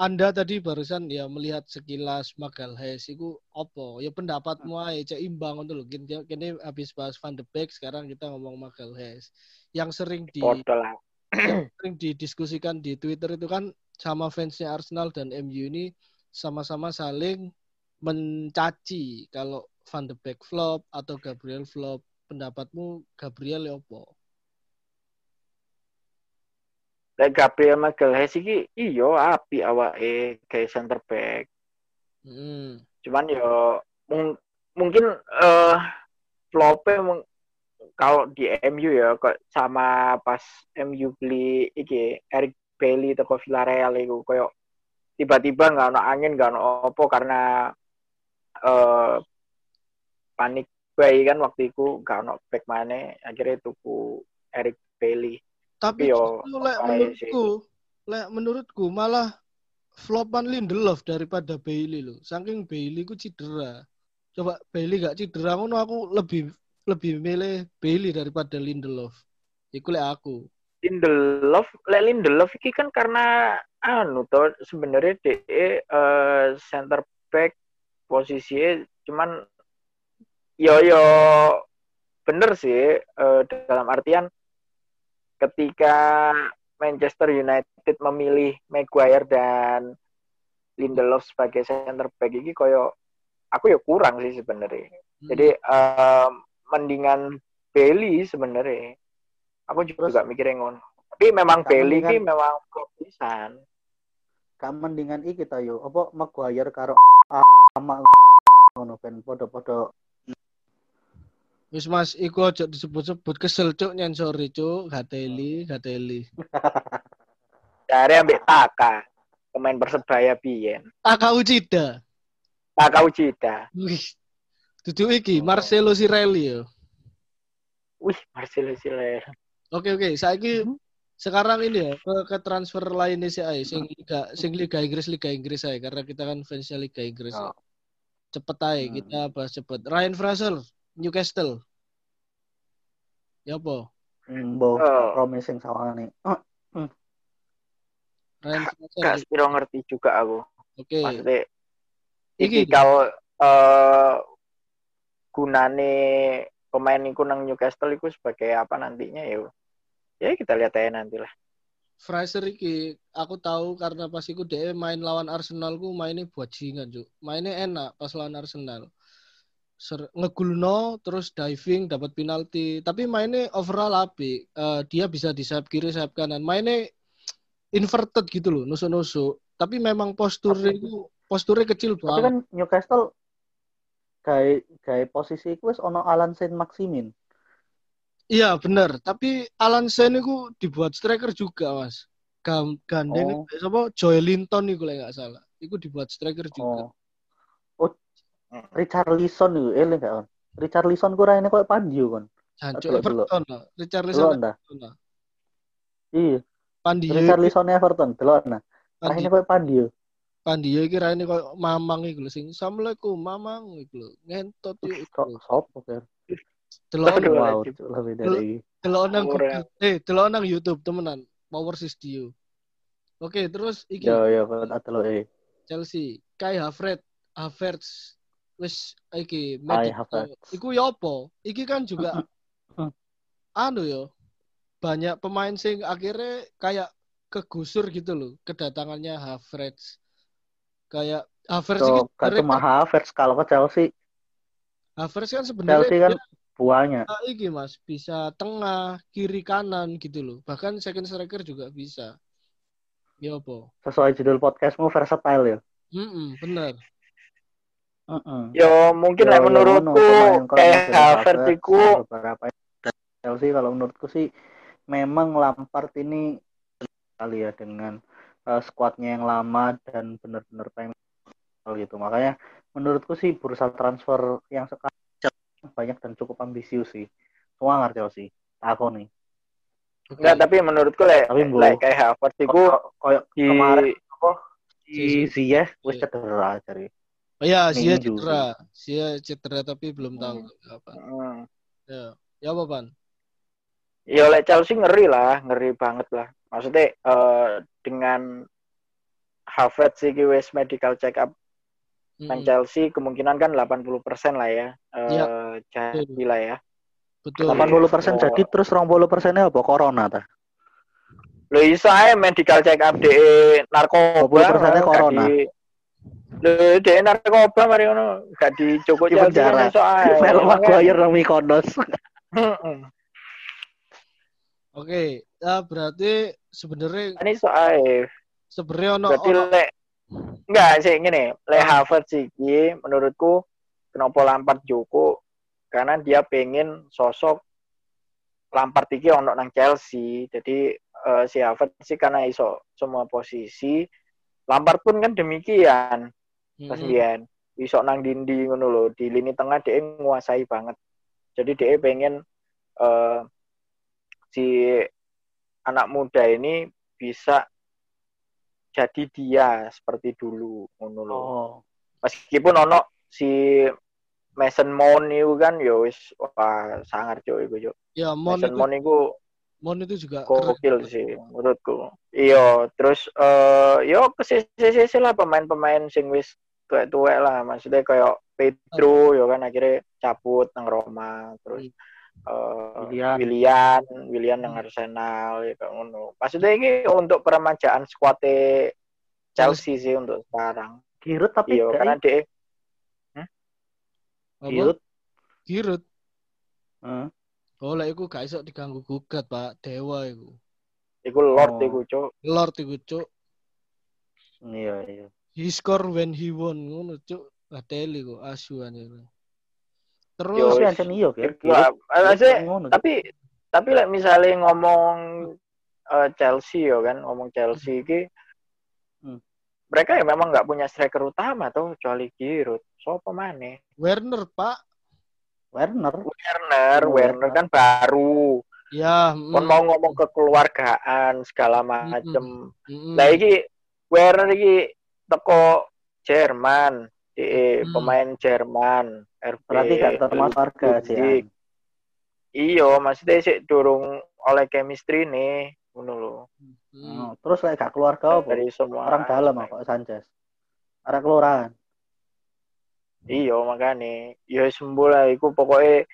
[SPEAKER 2] Anda tadi barusan ya melihat sekilas Magalhaes itu apa? Ya pendapatmu aja cek imbang untuk lho. Kini, kini habis bahas Van de Beek, sekarang kita ngomong Magalhaes. Yang sering di (clears throat) sering didiskusikan di Twitter itu kan sama fansnya Arsenal dan MU ini sama-sama saling mencaci kalau Van de Beek flop atau Gabriel flop. Pendapatmu Gabriel ya apa?
[SPEAKER 3] Lek Gabriel Magalhaes iki iya api awake kayak center back.
[SPEAKER 2] Hmm.
[SPEAKER 3] Cuman yo mung- mungkin eh flop-nya mung- kalau di MU ya kok sama pas MU beli iki Eric Bailey teko Villarreal iku koyo tiba-tiba nggak ono angin nggak ono opo karena eh panik bayi kan waktu itu nggak ono back mana akhirnya tuku Eric Bailey
[SPEAKER 2] Tapi
[SPEAKER 3] Yo,
[SPEAKER 2] justru lek menurutku, lek menurutku malah flopan Lindelof daripada Bailey loh. Saking Bailey ku cedera. Coba Bailey gak cedera ngono aku lebih lebih milih Bailey daripada Lindelof. Iku lek aku.
[SPEAKER 3] Lindelof, lek Lindelof iki kan karena anu to sebenarnya DE eh, center back posisinya cuman yo yo bener sih eh, dalam artian ketika Manchester United memilih Maguire dan Lindelof sebagai center back iki koyo aku ya kurang sih sebenarnya.
[SPEAKER 2] Hmm.
[SPEAKER 3] Jadi em, mendingan Bailey sebenarnya. Aku juga
[SPEAKER 4] Terus-
[SPEAKER 3] mikirnya ngono. Tapi memang
[SPEAKER 4] Gak
[SPEAKER 3] Bailey ini memang provisan.
[SPEAKER 4] Gak mendingan iki ta yo, apa Maguire karo sama ngono ben podo-podo
[SPEAKER 2] Wis Mas, iku aja disebut-sebut kesel cuk nyensori cuk, gateli, gateli.
[SPEAKER 3] Dari ambek Taka, pemain Persebaya biyen.
[SPEAKER 2] Taka Ucida.
[SPEAKER 3] Taka Uchida.
[SPEAKER 2] Wih. Dudu iki Marcelo Sirelli yo.
[SPEAKER 3] Wih, Marcelo Silva.
[SPEAKER 2] Oke oke, saiki sekarang ini ya ke, ke transfer lainnya sih ay, sing liga sing liga Inggris liga Inggris ay karena kita kan fansnya liga Inggris.
[SPEAKER 4] Oh.
[SPEAKER 2] Cepet ay
[SPEAKER 4] Hmm.
[SPEAKER 2] kita bahas cepet. Ryan Fraser Newcastle. Ya apa?
[SPEAKER 4] Mbo
[SPEAKER 3] Oh.
[SPEAKER 4] promising sawangane. Oh,
[SPEAKER 2] Ryan
[SPEAKER 3] Gak sepiro ngerti juga aku.
[SPEAKER 2] Oke.
[SPEAKER 3] Maksudnya
[SPEAKER 2] Iki.
[SPEAKER 3] tipikal eh gunane pemain iku nang Newcastle iku sebagai apa nantinya ya. Ya kita lihat aja nanti lah.
[SPEAKER 2] Fraser iki aku tahu karena pas iku dia main lawan Arsenal ku mainnya bajingan cuk. Mainnya enak pas lawan Arsenal. Ser ngegulno terus diving dapat penalti. Tapi mainnya overall api. Eh, dia bisa di sayap kiri sayap kanan. Mainnya inverted gitu loh nusuk-nusuk. Tapi memang posturnya itu posturnya kecil
[SPEAKER 4] Tapi
[SPEAKER 2] banget.
[SPEAKER 4] kan Newcastle gawe gawe posisi wis ono Alan Saint Maximin.
[SPEAKER 2] iya bener. Tapi Alan Sen itu dibuat striker juga mas. Gam
[SPEAKER 4] Oh.
[SPEAKER 2] gandeng apa Joy Linton itu lah nggak salah. Itu dibuat striker juga.
[SPEAKER 4] Oh. Richard Lison itu, eh gak on. Richard Lison ku raine koyo Pandio kon.
[SPEAKER 2] Jancuk
[SPEAKER 4] delok, delok.
[SPEAKER 2] Everton lah Richard
[SPEAKER 4] nda?
[SPEAKER 2] lah
[SPEAKER 4] Iya,
[SPEAKER 2] Pandio
[SPEAKER 4] Richard Lison Everton, delok nah. Raine
[SPEAKER 2] Pandio
[SPEAKER 4] koyo Pandio.
[SPEAKER 2] Pandio iki raine koyo mamang iku lho sing Assalamualaikum mamang iku lho ngentot yo iku
[SPEAKER 4] Kok sopo kan?
[SPEAKER 2] delok
[SPEAKER 4] Wow,
[SPEAKER 3] lagi.
[SPEAKER 4] lebih dari
[SPEAKER 2] delok nang eh delok nang YouTube temenan Power Dio Oke terus iki
[SPEAKER 4] Yo yo kok delok eh.
[SPEAKER 2] Chelsea Kai Havertz Havertz wis iki iku ya apa? Iki kan juga (laughs) anu yo banyak pemain sing akhirnya kayak kegusur gitu loh kedatangannya Havertz. Kayak Havertz
[SPEAKER 4] So,
[SPEAKER 2] iki
[SPEAKER 4] gak cuma Havertz kalau ke Chelsea,
[SPEAKER 2] Havertz kan sebenarnya
[SPEAKER 4] Chelsea kan buahnya.
[SPEAKER 2] iki mas. Bisa tengah kiri kanan gitu loh. Bahkan second striker juga bisa. Ya apa?
[SPEAKER 4] Sesuai judul podcastmu versatile ya.
[SPEAKER 2] Mm bener
[SPEAKER 4] Heeh.
[SPEAKER 3] Yo mungkin
[SPEAKER 4] Yo,
[SPEAKER 3] lah menurutku kayak
[SPEAKER 4] Marcelo
[SPEAKER 3] Havertz
[SPEAKER 4] Havertz,
[SPEAKER 3] iku
[SPEAKER 4] beberapa Chelsea kalau menurutku sih memang Lampard ini kali ya dengan eh, skuadnya yang lama dan benar-benar pengen gitu. Makanya menurutku sih bursa transfer yang sekarang banyak dan cukup ambisius sih. Semua ngerti Chelsea. Aku nih.
[SPEAKER 3] enggak tapi menurutku lek
[SPEAKER 4] Tapi,
[SPEAKER 3] kayak Havertz iku
[SPEAKER 4] Kayak kemarin apa
[SPEAKER 2] Si-
[SPEAKER 4] si Ziyech wis cedera jadi.
[SPEAKER 2] Oh ya, Sia
[SPEAKER 4] Minggu
[SPEAKER 2] cedera. Sia cedera tapi belum tahu apa.
[SPEAKER 3] Hmm.
[SPEAKER 2] Ya. Ya apa, Pan?
[SPEAKER 3] Ya oleh Chelsea ngeri lah, ngeri banget lah. Maksudnya eh, dengan Havertz iki wis medical check up nang
[SPEAKER 2] Mm-mm.
[SPEAKER 3] Chelsea kemungkinan kan 80% lah ya. Eh
[SPEAKER 2] Iya.
[SPEAKER 3] jadi lah ya.
[SPEAKER 2] Betul.
[SPEAKER 4] 80%
[SPEAKER 3] Oh.
[SPEAKER 4] jadi terus 20 persennya apa corona ta?
[SPEAKER 3] Lo iso ae medical check up de narkoba.
[SPEAKER 4] 20%
[SPEAKER 3] gak
[SPEAKER 4] corona.
[SPEAKER 3] di- Lho, de narkoba mari ngono, gak dicukuk
[SPEAKER 4] Di
[SPEAKER 3] Chelsea
[SPEAKER 4] penjara.
[SPEAKER 3] kan (laughs) Makanya-
[SPEAKER 4] Maguire nang Mykonos.
[SPEAKER 3] Heeh.
[SPEAKER 2] Oke, ya berarti sebenarnya
[SPEAKER 3] Ini iso ae.
[SPEAKER 2] sebenarnya ono
[SPEAKER 3] Berarti
[SPEAKER 2] ono
[SPEAKER 3] lek enggak sih gini, lek
[SPEAKER 2] Ah.
[SPEAKER 3] Havertz iki menurutku kenapa Lampard Joko karena dia pengen sosok Lampard iki ono nang Chelsea. Jadi eh, si Havertz sih karena iso semua posisi. Lampard pun kan demikian pas
[SPEAKER 2] Mm-mm.
[SPEAKER 3] mbiyen. Iso nang dindi ngono lho, di lini tengah dia nguasai banget. Jadi dia pengen eh, si anak muda ini bisa jadi dia seperti dulu ngono lho.
[SPEAKER 4] Oh.
[SPEAKER 3] Meskipun ono si Mason Mount itu kan yo wis wah sangar cuk iku cuk.
[SPEAKER 2] ya
[SPEAKER 3] Mason
[SPEAKER 2] itu
[SPEAKER 3] Mount iku
[SPEAKER 2] Mon itu juga keren.
[SPEAKER 3] gokil sih menurutku. Iya, terus eh yo kesisi lah pemain-pemain sing wis tuwek-tuwek lah maksudnya kayak Pedro yo kan akhirnya cabut nang Roma terus eh
[SPEAKER 4] Willian.
[SPEAKER 3] Willian, Willian nang Arsenal ya kayak ngono. Maksudnya ini untuk peremajaan skuad Chelsea sih untuk sekarang.
[SPEAKER 4] Giroud tapi
[SPEAKER 3] Iya,
[SPEAKER 4] gak
[SPEAKER 3] karena dia?
[SPEAKER 4] Giroud.
[SPEAKER 2] Giroud.
[SPEAKER 4] Heeh.
[SPEAKER 2] Oh, lah iku gak iso diganggu gugat, Pak. Dewa iku.
[SPEAKER 3] iku Lord
[SPEAKER 4] Oh.
[SPEAKER 3] iku, Cuk.
[SPEAKER 2] Lord iku, Cuk.
[SPEAKER 4] Iya, iya.
[SPEAKER 2] He score when he won ngono, Cuk. Bateli kok asuhan itu.
[SPEAKER 3] Yo,
[SPEAKER 2] Terus.
[SPEAKER 3] Wah, maksudnya
[SPEAKER 4] ngono.
[SPEAKER 3] tapi tapi like, misalnya ngomong eh, Chelsea ya kan ngomong Chelsea iki
[SPEAKER 4] Hmm.
[SPEAKER 3] mereka ya memang nggak punya striker utama tuh kecuali Giroud siapa mana
[SPEAKER 2] Werner, Pak.
[SPEAKER 4] Werner.
[SPEAKER 3] Werner
[SPEAKER 4] Oh,
[SPEAKER 3] Werner
[SPEAKER 4] Werner.
[SPEAKER 3] kan baru
[SPEAKER 2] Ya,
[SPEAKER 3] kon
[SPEAKER 2] mm,
[SPEAKER 3] mau ngomong kekeluargaan segala macem
[SPEAKER 2] mm,
[SPEAKER 3] nah iki Werner iki teko Jerman di
[SPEAKER 2] Hmm.
[SPEAKER 3] pemain Jerman RB
[SPEAKER 4] Berarti gak termasuk harga sih.
[SPEAKER 3] Iya, maksudnya sih durung oleh chemistry nih, ngono lho.
[SPEAKER 2] mm.
[SPEAKER 4] Oh, terus kayak gak keluarga apa?
[SPEAKER 3] Dari semua
[SPEAKER 4] Orang dalam apa Sanchez? Arek kelurahan.
[SPEAKER 3] Iya, makanya ya sembuh lah iku pokoknya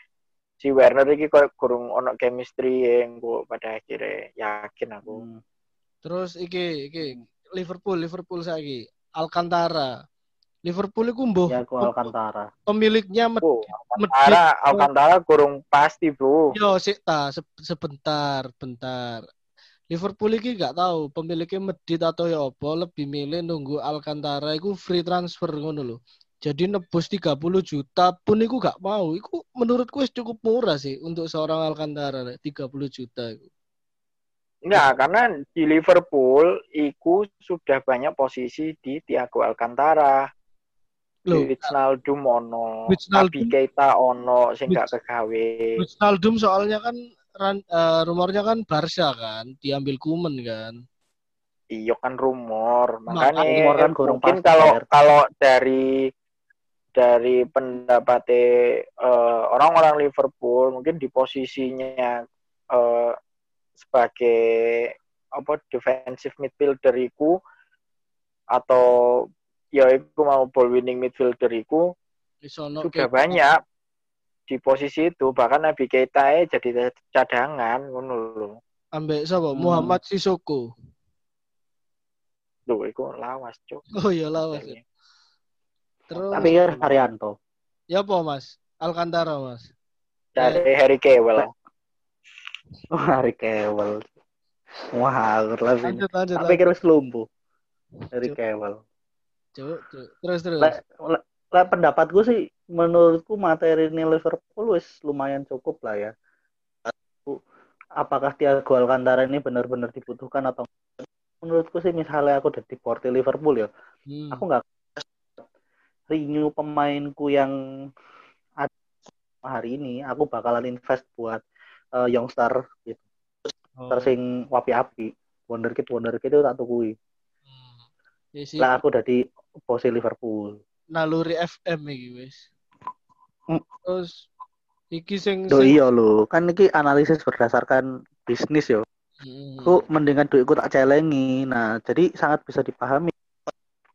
[SPEAKER 3] si Werner iki koyo kurang ono chemistry yang gua pada akhirnya yakin aku.
[SPEAKER 4] Hmm.
[SPEAKER 2] Terus iki iki Liverpool, Liverpool saiki. Alcantara. Liverpool iku mbuh
[SPEAKER 4] Ya aku Alcantara.
[SPEAKER 2] pemiliknya med-
[SPEAKER 3] Oh,
[SPEAKER 2] medit.
[SPEAKER 3] Alcantara, Alcantara kurang pasti, Bro.
[SPEAKER 2] Yo, sik ta, se- sebentar, bentar. Liverpool iki gak tahu pemiliknya medit atau ya apa, lebih milih nunggu Alcantara iku free transfer ngono lho. Jadi nebus 30 juta pun iku gak mau. Iku menurutku wis cukup murah sih untuk seorang Alcantara 30 juta iku.
[SPEAKER 3] Enggak, karena di Liverpool iku sudah banyak posisi di Thiago Alcantara.
[SPEAKER 2] Loh,
[SPEAKER 3] Wijnaldum ono,
[SPEAKER 2] Wijnaldum-
[SPEAKER 3] Nabi Keita ono sing gak kegawe.
[SPEAKER 2] Wijnaldum soalnya kan ran- eh, rumornya kan Barca kan, diambil Kuman kan.
[SPEAKER 3] Iya kan rumor,
[SPEAKER 2] Makanya
[SPEAKER 4] rumor kan kurang
[SPEAKER 3] mungkin kalau kalau dari dari pendapat orang-orang Liverpool mungkin di posisinya eh, sebagai apa defensive midfielder iku atau ya iku mau ball winning midfielder iku
[SPEAKER 2] Isono
[SPEAKER 3] sudah banyak di posisi itu bahkan Nabi Keita eh jadi cadangan ngono lho.
[SPEAKER 2] ambek sapa?
[SPEAKER 4] Hmm.
[SPEAKER 2] Muhammad Sissoko.
[SPEAKER 3] Lho iku lawas, Cuk.
[SPEAKER 2] Oh iya lawas. ya. Terus
[SPEAKER 4] Tapi ya Haryanto.
[SPEAKER 2] ya apa Mas? Alcantara Mas.
[SPEAKER 3] Dari Harry Kewell.
[SPEAKER 4] Oh, Harry Kewell. Wah, lah sih.
[SPEAKER 2] Lanjut lanjut.
[SPEAKER 4] Pikir wis lumpuh. Harry
[SPEAKER 2] Cuk.
[SPEAKER 4] Kewell.
[SPEAKER 2] Cuk, cuk. Terus terus.
[SPEAKER 4] Lek lek- lah pendapatku sih menurutku materi ini Liverpool wis lumayan cukup lah ya. Apakah Thiago Alcantara ini benar-benar dibutuhkan atau menurutku sih misalnya aku udah di porti Liverpool ya,
[SPEAKER 2] Hmm.
[SPEAKER 4] aku nggak renew pemainku yang ada hari ini, aku bakalan invest buat eh, youngster gitu.
[SPEAKER 2] Oh.
[SPEAKER 4] Tersing wapi-api, wonderkid wonderkid itu tak tukui.
[SPEAKER 2] Hmm. Ya sih,
[SPEAKER 4] Lah aku udah di posisi Liverpool.
[SPEAKER 2] naluri FM iki wis.
[SPEAKER 4] Hmm.
[SPEAKER 2] Terus iki sing sing
[SPEAKER 4] iya lo, kan ini analisis berdasarkan bisnis yo.
[SPEAKER 2] Hmm.
[SPEAKER 4] Aku mendingan duitku tak celengi. Nah, jadi sangat bisa dipahami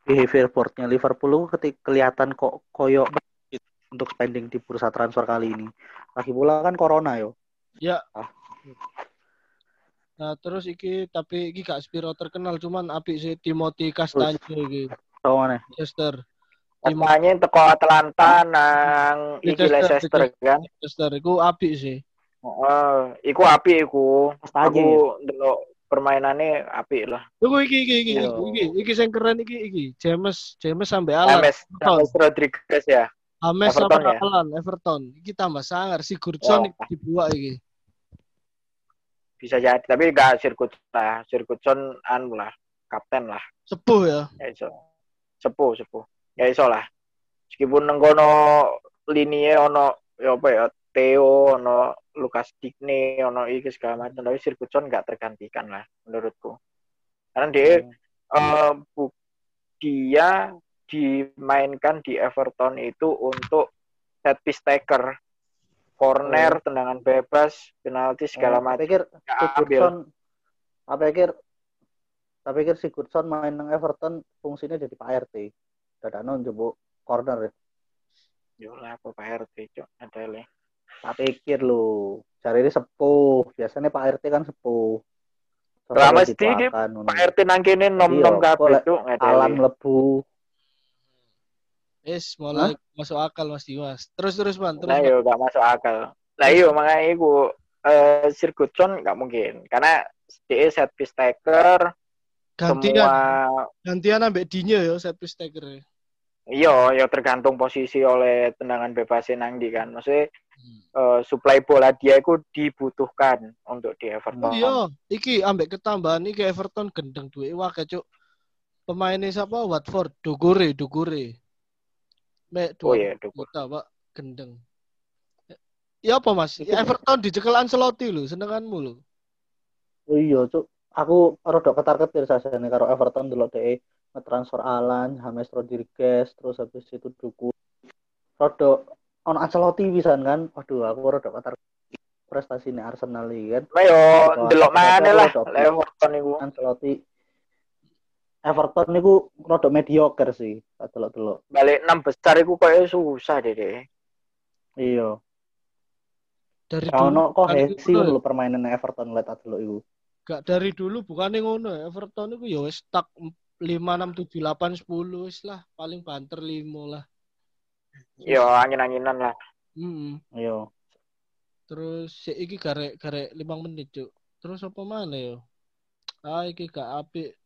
[SPEAKER 4] behavior boardnya Liverpool ketika kelihatan kok koyo banget untuk spending di bursa transfer kali ini. Lagi pula kan corona yo.
[SPEAKER 2] Ya.
[SPEAKER 4] Ah.
[SPEAKER 2] Nah, terus iki tapi iki gak spiro terkenal cuman apik sih Timothy Castagne iki
[SPEAKER 4] Tau mana?
[SPEAKER 2] Leicester.
[SPEAKER 3] Katanya teko Atlanta nang iki
[SPEAKER 2] Leicester,
[SPEAKER 3] Leicester kan.
[SPEAKER 2] Leicester iku apik sih.
[SPEAKER 3] Oh, iku apik iku. Aku
[SPEAKER 4] ya?
[SPEAKER 3] ndelok permainannya apik lah.
[SPEAKER 2] Tunggu iki iki iki
[SPEAKER 4] Iya.
[SPEAKER 2] iki iki sing keren iki iki James James sampai Alan.
[SPEAKER 3] James, James Rodriguez ya.
[SPEAKER 2] James
[SPEAKER 3] Everton
[SPEAKER 2] sama
[SPEAKER 3] ya?
[SPEAKER 2] Alan Everton. Iki tambah sangar si Sigurdsson
[SPEAKER 3] Wah.
[SPEAKER 2] iki dibuat iki.
[SPEAKER 3] Bisa jadi, tapi gak sirkuit lah. Sirkutson anu lah, kapten lah.
[SPEAKER 2] Sepuh ya.
[SPEAKER 3] Ya iso. Sepuh, sepuh. Ya iso lah. Meskipun nenggono linie ono ya apa ya Theo, ono Lukas Digne, ono iki segala macam, tapi Sirkutson gak tergantikan lah menurutku. Karena dia eh, bu- dia dimainkan di Everton itu untuk set piece taker, corner, tendangan bebas, penalti segala
[SPEAKER 4] Oh,
[SPEAKER 3] macam.
[SPEAKER 4] Pikir
[SPEAKER 3] ambil.
[SPEAKER 4] Sigurdsson tak pikir tak pikir Sigurdsson main nang Everton fungsinya jadi Pak RT. Dadakno njebuk corner ya.
[SPEAKER 3] Yo lah apa Pak RT cok ada le.
[SPEAKER 4] Tak pikir lu. Cari ini sepuh. Biasanya Pak RT kan sepuh. Dituakan, ngono.
[SPEAKER 3] Pak RT nang kene nom-nom
[SPEAKER 4] Iya,
[SPEAKER 3] kabeh
[SPEAKER 4] kok
[SPEAKER 3] cok ada
[SPEAKER 4] Alam
[SPEAKER 3] le.
[SPEAKER 4] lebu.
[SPEAKER 2] Wis mulai masuk akal Mas Dimas. Terus terus Man, terus.
[SPEAKER 3] Nah yo gak masuk akal. Nah iyo makanya iku eh Sirkutson gak mungkin karena dia set piece taker
[SPEAKER 2] gantian
[SPEAKER 3] semua
[SPEAKER 2] gantian ambek Dinye ya set piece taker.
[SPEAKER 3] iya ya tergantung posisi oleh tendangan bebas nang di kan. Maksudnya eh, supply bola dia itu dibutuhkan untuk di Everton.
[SPEAKER 2] Oh iya, iki ambek ketambahan iki Everton gendeng duwe wae cuk. Pemainnya siapa? Watford, Dugure, Dugure. Mek
[SPEAKER 3] Oh
[SPEAKER 2] dua
[SPEAKER 3] iya, Dugure.
[SPEAKER 2] juta, Pak, gendeng. Ya apa Mas? Ya, Everton dicekel Ancelotti lho, senenganmu lho.
[SPEAKER 4] Oh iya, cuk. Aku rada ketar-ketir sajane karo Everton delok dhek ngetransfer Alan, James Rodriguez, terus habis itu Duku. Rada ono Ancelotti pisan kan. Waduh, aku rada ketar prestasinya Arsenal iki kan.
[SPEAKER 3] Nah yo delok mana lah
[SPEAKER 4] Everton-
[SPEAKER 3] Everton iku.
[SPEAKER 4] Ancelotti Everton niku rada mediocre sih, tak delok-delok.
[SPEAKER 3] Balik enam besar iku koyo susah deh deh.
[SPEAKER 4] Iya.
[SPEAKER 2] Dari
[SPEAKER 4] hesi
[SPEAKER 2] ngono ya.
[SPEAKER 4] lho permainan Everton lihat tak delok iku.
[SPEAKER 2] Gak dari dulu bukannya ngono ya. Everton itu ya wis stuck 5 6 7 8 10 wis lah, paling banter 5 lah.
[SPEAKER 3] Yo angin-anginan lah.
[SPEAKER 2] Hmm.
[SPEAKER 4] Iya.
[SPEAKER 2] Terus si iki garek garek 5 menit, Cuk. Terus apa mana ya? Ah iki gak apik.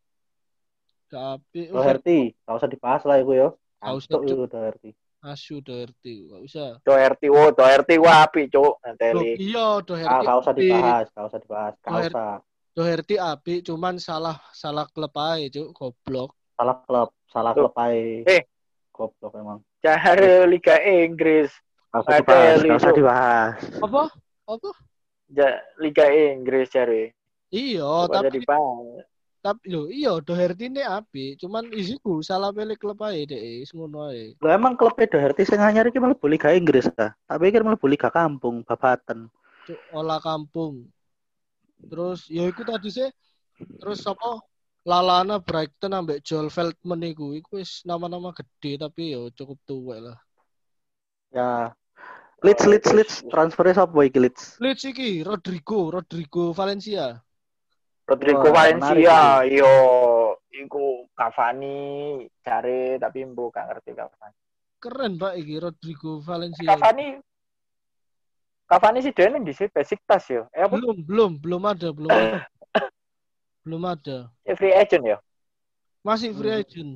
[SPEAKER 2] Oh,
[SPEAKER 4] Doherty, gak usah dibahas lah iku yo.
[SPEAKER 2] Gak usah,
[SPEAKER 4] iku Doherty.
[SPEAKER 2] Asu Doherty, gak usah.
[SPEAKER 3] Doherty wo, Doherty wa api cuk Nanti
[SPEAKER 2] iya
[SPEAKER 4] Ah,
[SPEAKER 2] Doherty.
[SPEAKER 4] gak usah
[SPEAKER 2] apik.
[SPEAKER 4] dibahas, gak usah dibahas, gak
[SPEAKER 2] Doherty.
[SPEAKER 4] usah.
[SPEAKER 2] Doherty apik, cuman salah salah klub ae, Cuk, goblok.
[SPEAKER 4] Salah klub, salah
[SPEAKER 3] Tuh.
[SPEAKER 4] klub ae.
[SPEAKER 3] Eh.
[SPEAKER 4] Goblok emang.
[SPEAKER 3] Cari Liga Inggris.
[SPEAKER 4] Gak usah dibahas, gak usah dibahas.
[SPEAKER 2] Apa? Apa?
[SPEAKER 3] Ja, Liga Inggris cari.
[SPEAKER 2] Iya,
[SPEAKER 3] Oh,
[SPEAKER 2] tapi
[SPEAKER 3] bang.
[SPEAKER 2] Tapi lho, iya Doherty ini apik, cuman isiku salah pilih klub ae deh, ngono ae.
[SPEAKER 4] Lo emang klubnya Doherty sing anyar iki mlebu Liga Inggris ta? Tak pikir mlebu Liga Kampung, Babaten.
[SPEAKER 2] Cuk, olah kampung. Terus ya iku tadi sih. Terus apa? Lalana Brighton ambek Joel Feldman iku, iku wis nama-nama gede tapi ya cukup tua lah.
[SPEAKER 4] Ya. Leeds, Leeds, Leeds. Transfernya sapa iki Leeds?
[SPEAKER 2] Leeds iki Rodrigo, Rodrigo Valencia.
[SPEAKER 3] Rodrigo
[SPEAKER 4] Wah,
[SPEAKER 3] Valencia,
[SPEAKER 4] menarik
[SPEAKER 3] yo, iku Cavani cari tapi mbu gak ngerti Cavani.
[SPEAKER 2] Keren Pak iki Rodrigo Valencia.
[SPEAKER 3] Cavani, Cavani sih dia di sini basic tas yo. Eh apa?
[SPEAKER 2] Belum, belum, belum ada, belum ada. (coughs) belum ada.
[SPEAKER 3] Eh, free agent ya.
[SPEAKER 2] Masih free
[SPEAKER 4] Hmm.
[SPEAKER 2] agent.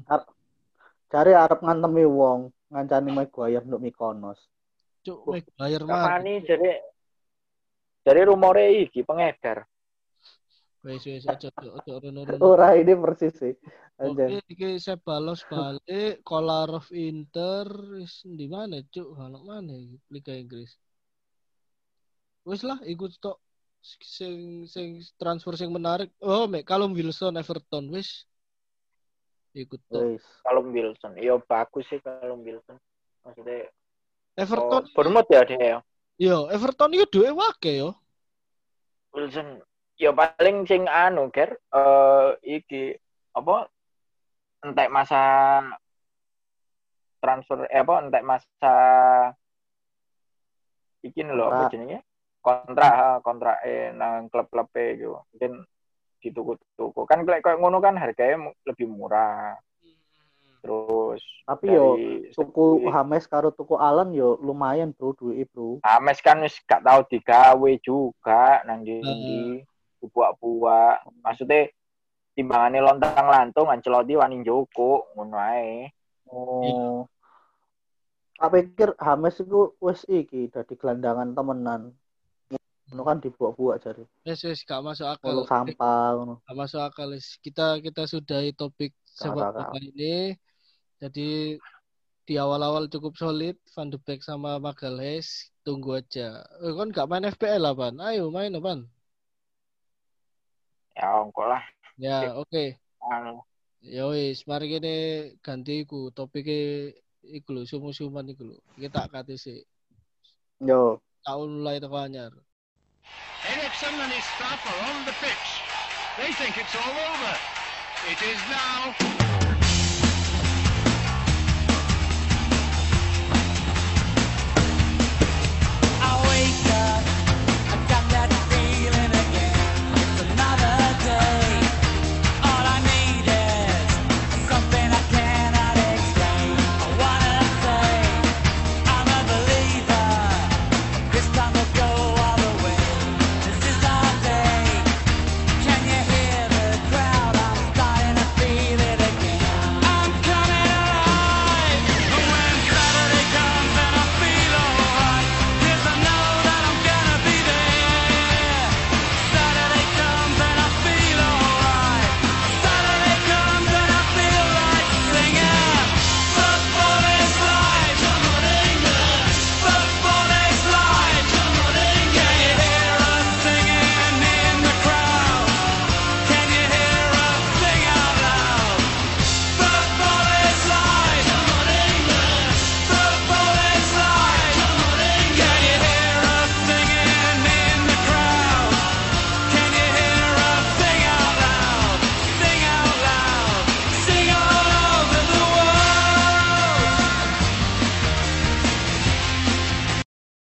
[SPEAKER 4] Cari arep ngantemi wong. ngancani Maguire untuk Mykonos.
[SPEAKER 2] Cuk,
[SPEAKER 4] Oh,
[SPEAKER 2] Maguire mah.
[SPEAKER 3] Cavani jadi dari rumore iki pengedar.
[SPEAKER 2] Wes wes aja aja aja rono-rono.
[SPEAKER 4] Ora ini persis sih. Aja.
[SPEAKER 2] Oke, iki Sebalos balik, Kolarov Inter, wis di mana cuk? Halok mana iki Liga Inggris? Wis lah, ikut tok sing sing transfer sing menarik. Oh, mek Callum Wilson Everton wis. Ikut tok.
[SPEAKER 4] Wis.
[SPEAKER 3] Kalau Wilson, iya bagus sih kalau Wilson. Maksudnya oh,
[SPEAKER 2] Everton,
[SPEAKER 3] Bournemouth ya dia ya.
[SPEAKER 2] yo Everton itu duwe wake yo.
[SPEAKER 3] Wilson ya paling sing anu ger eh iki apa entek masa transfer eh apa entek masa iki lho apa
[SPEAKER 4] Kontrak.
[SPEAKER 3] jenenge? Kontrak ha, kontrak eh nang klub-klub e gitu mungkin dituku-tuku. Kan kayak kayak ngono kan harganya lebih murah. Terus
[SPEAKER 4] Tapi yo tuku
[SPEAKER 3] segi-
[SPEAKER 4] Hames karo tuku Alan yo lumayan bro duit bro.
[SPEAKER 3] Ames kan wis gak tau digawe juga nang ndi buak-buak. Maksudnya timbangannya lontang lantung Ancelotti wani njoko ngono ae.
[SPEAKER 4] Oh. Tak pikir Hames itu wis iki dadi gelandangan temenan. Ngono kan dibuat-buat jare.
[SPEAKER 2] Wes wes gak masuk akal.
[SPEAKER 4] Kalau sampah ngono.
[SPEAKER 2] Gak masuk akal wis. Kita kita sudahi topik sepak bola ini. Jadi di awal-awal cukup solid Van de Beek sama Magalhaes tunggu aja. Eh, kan gak main FPL lah, Pan. Ayo main, Pan.
[SPEAKER 3] Ya engko lah.
[SPEAKER 2] Ya, oke.
[SPEAKER 3] Anu,
[SPEAKER 2] Ya wis, mari kene ganti iku topike iku lho, sumu-suman iku lho. Kita kate sik.
[SPEAKER 4] Yo.
[SPEAKER 2] Tahun mulai teko anyar.
[SPEAKER 1] Ericsson and his staff are on the pitch. They think it's all over. It is now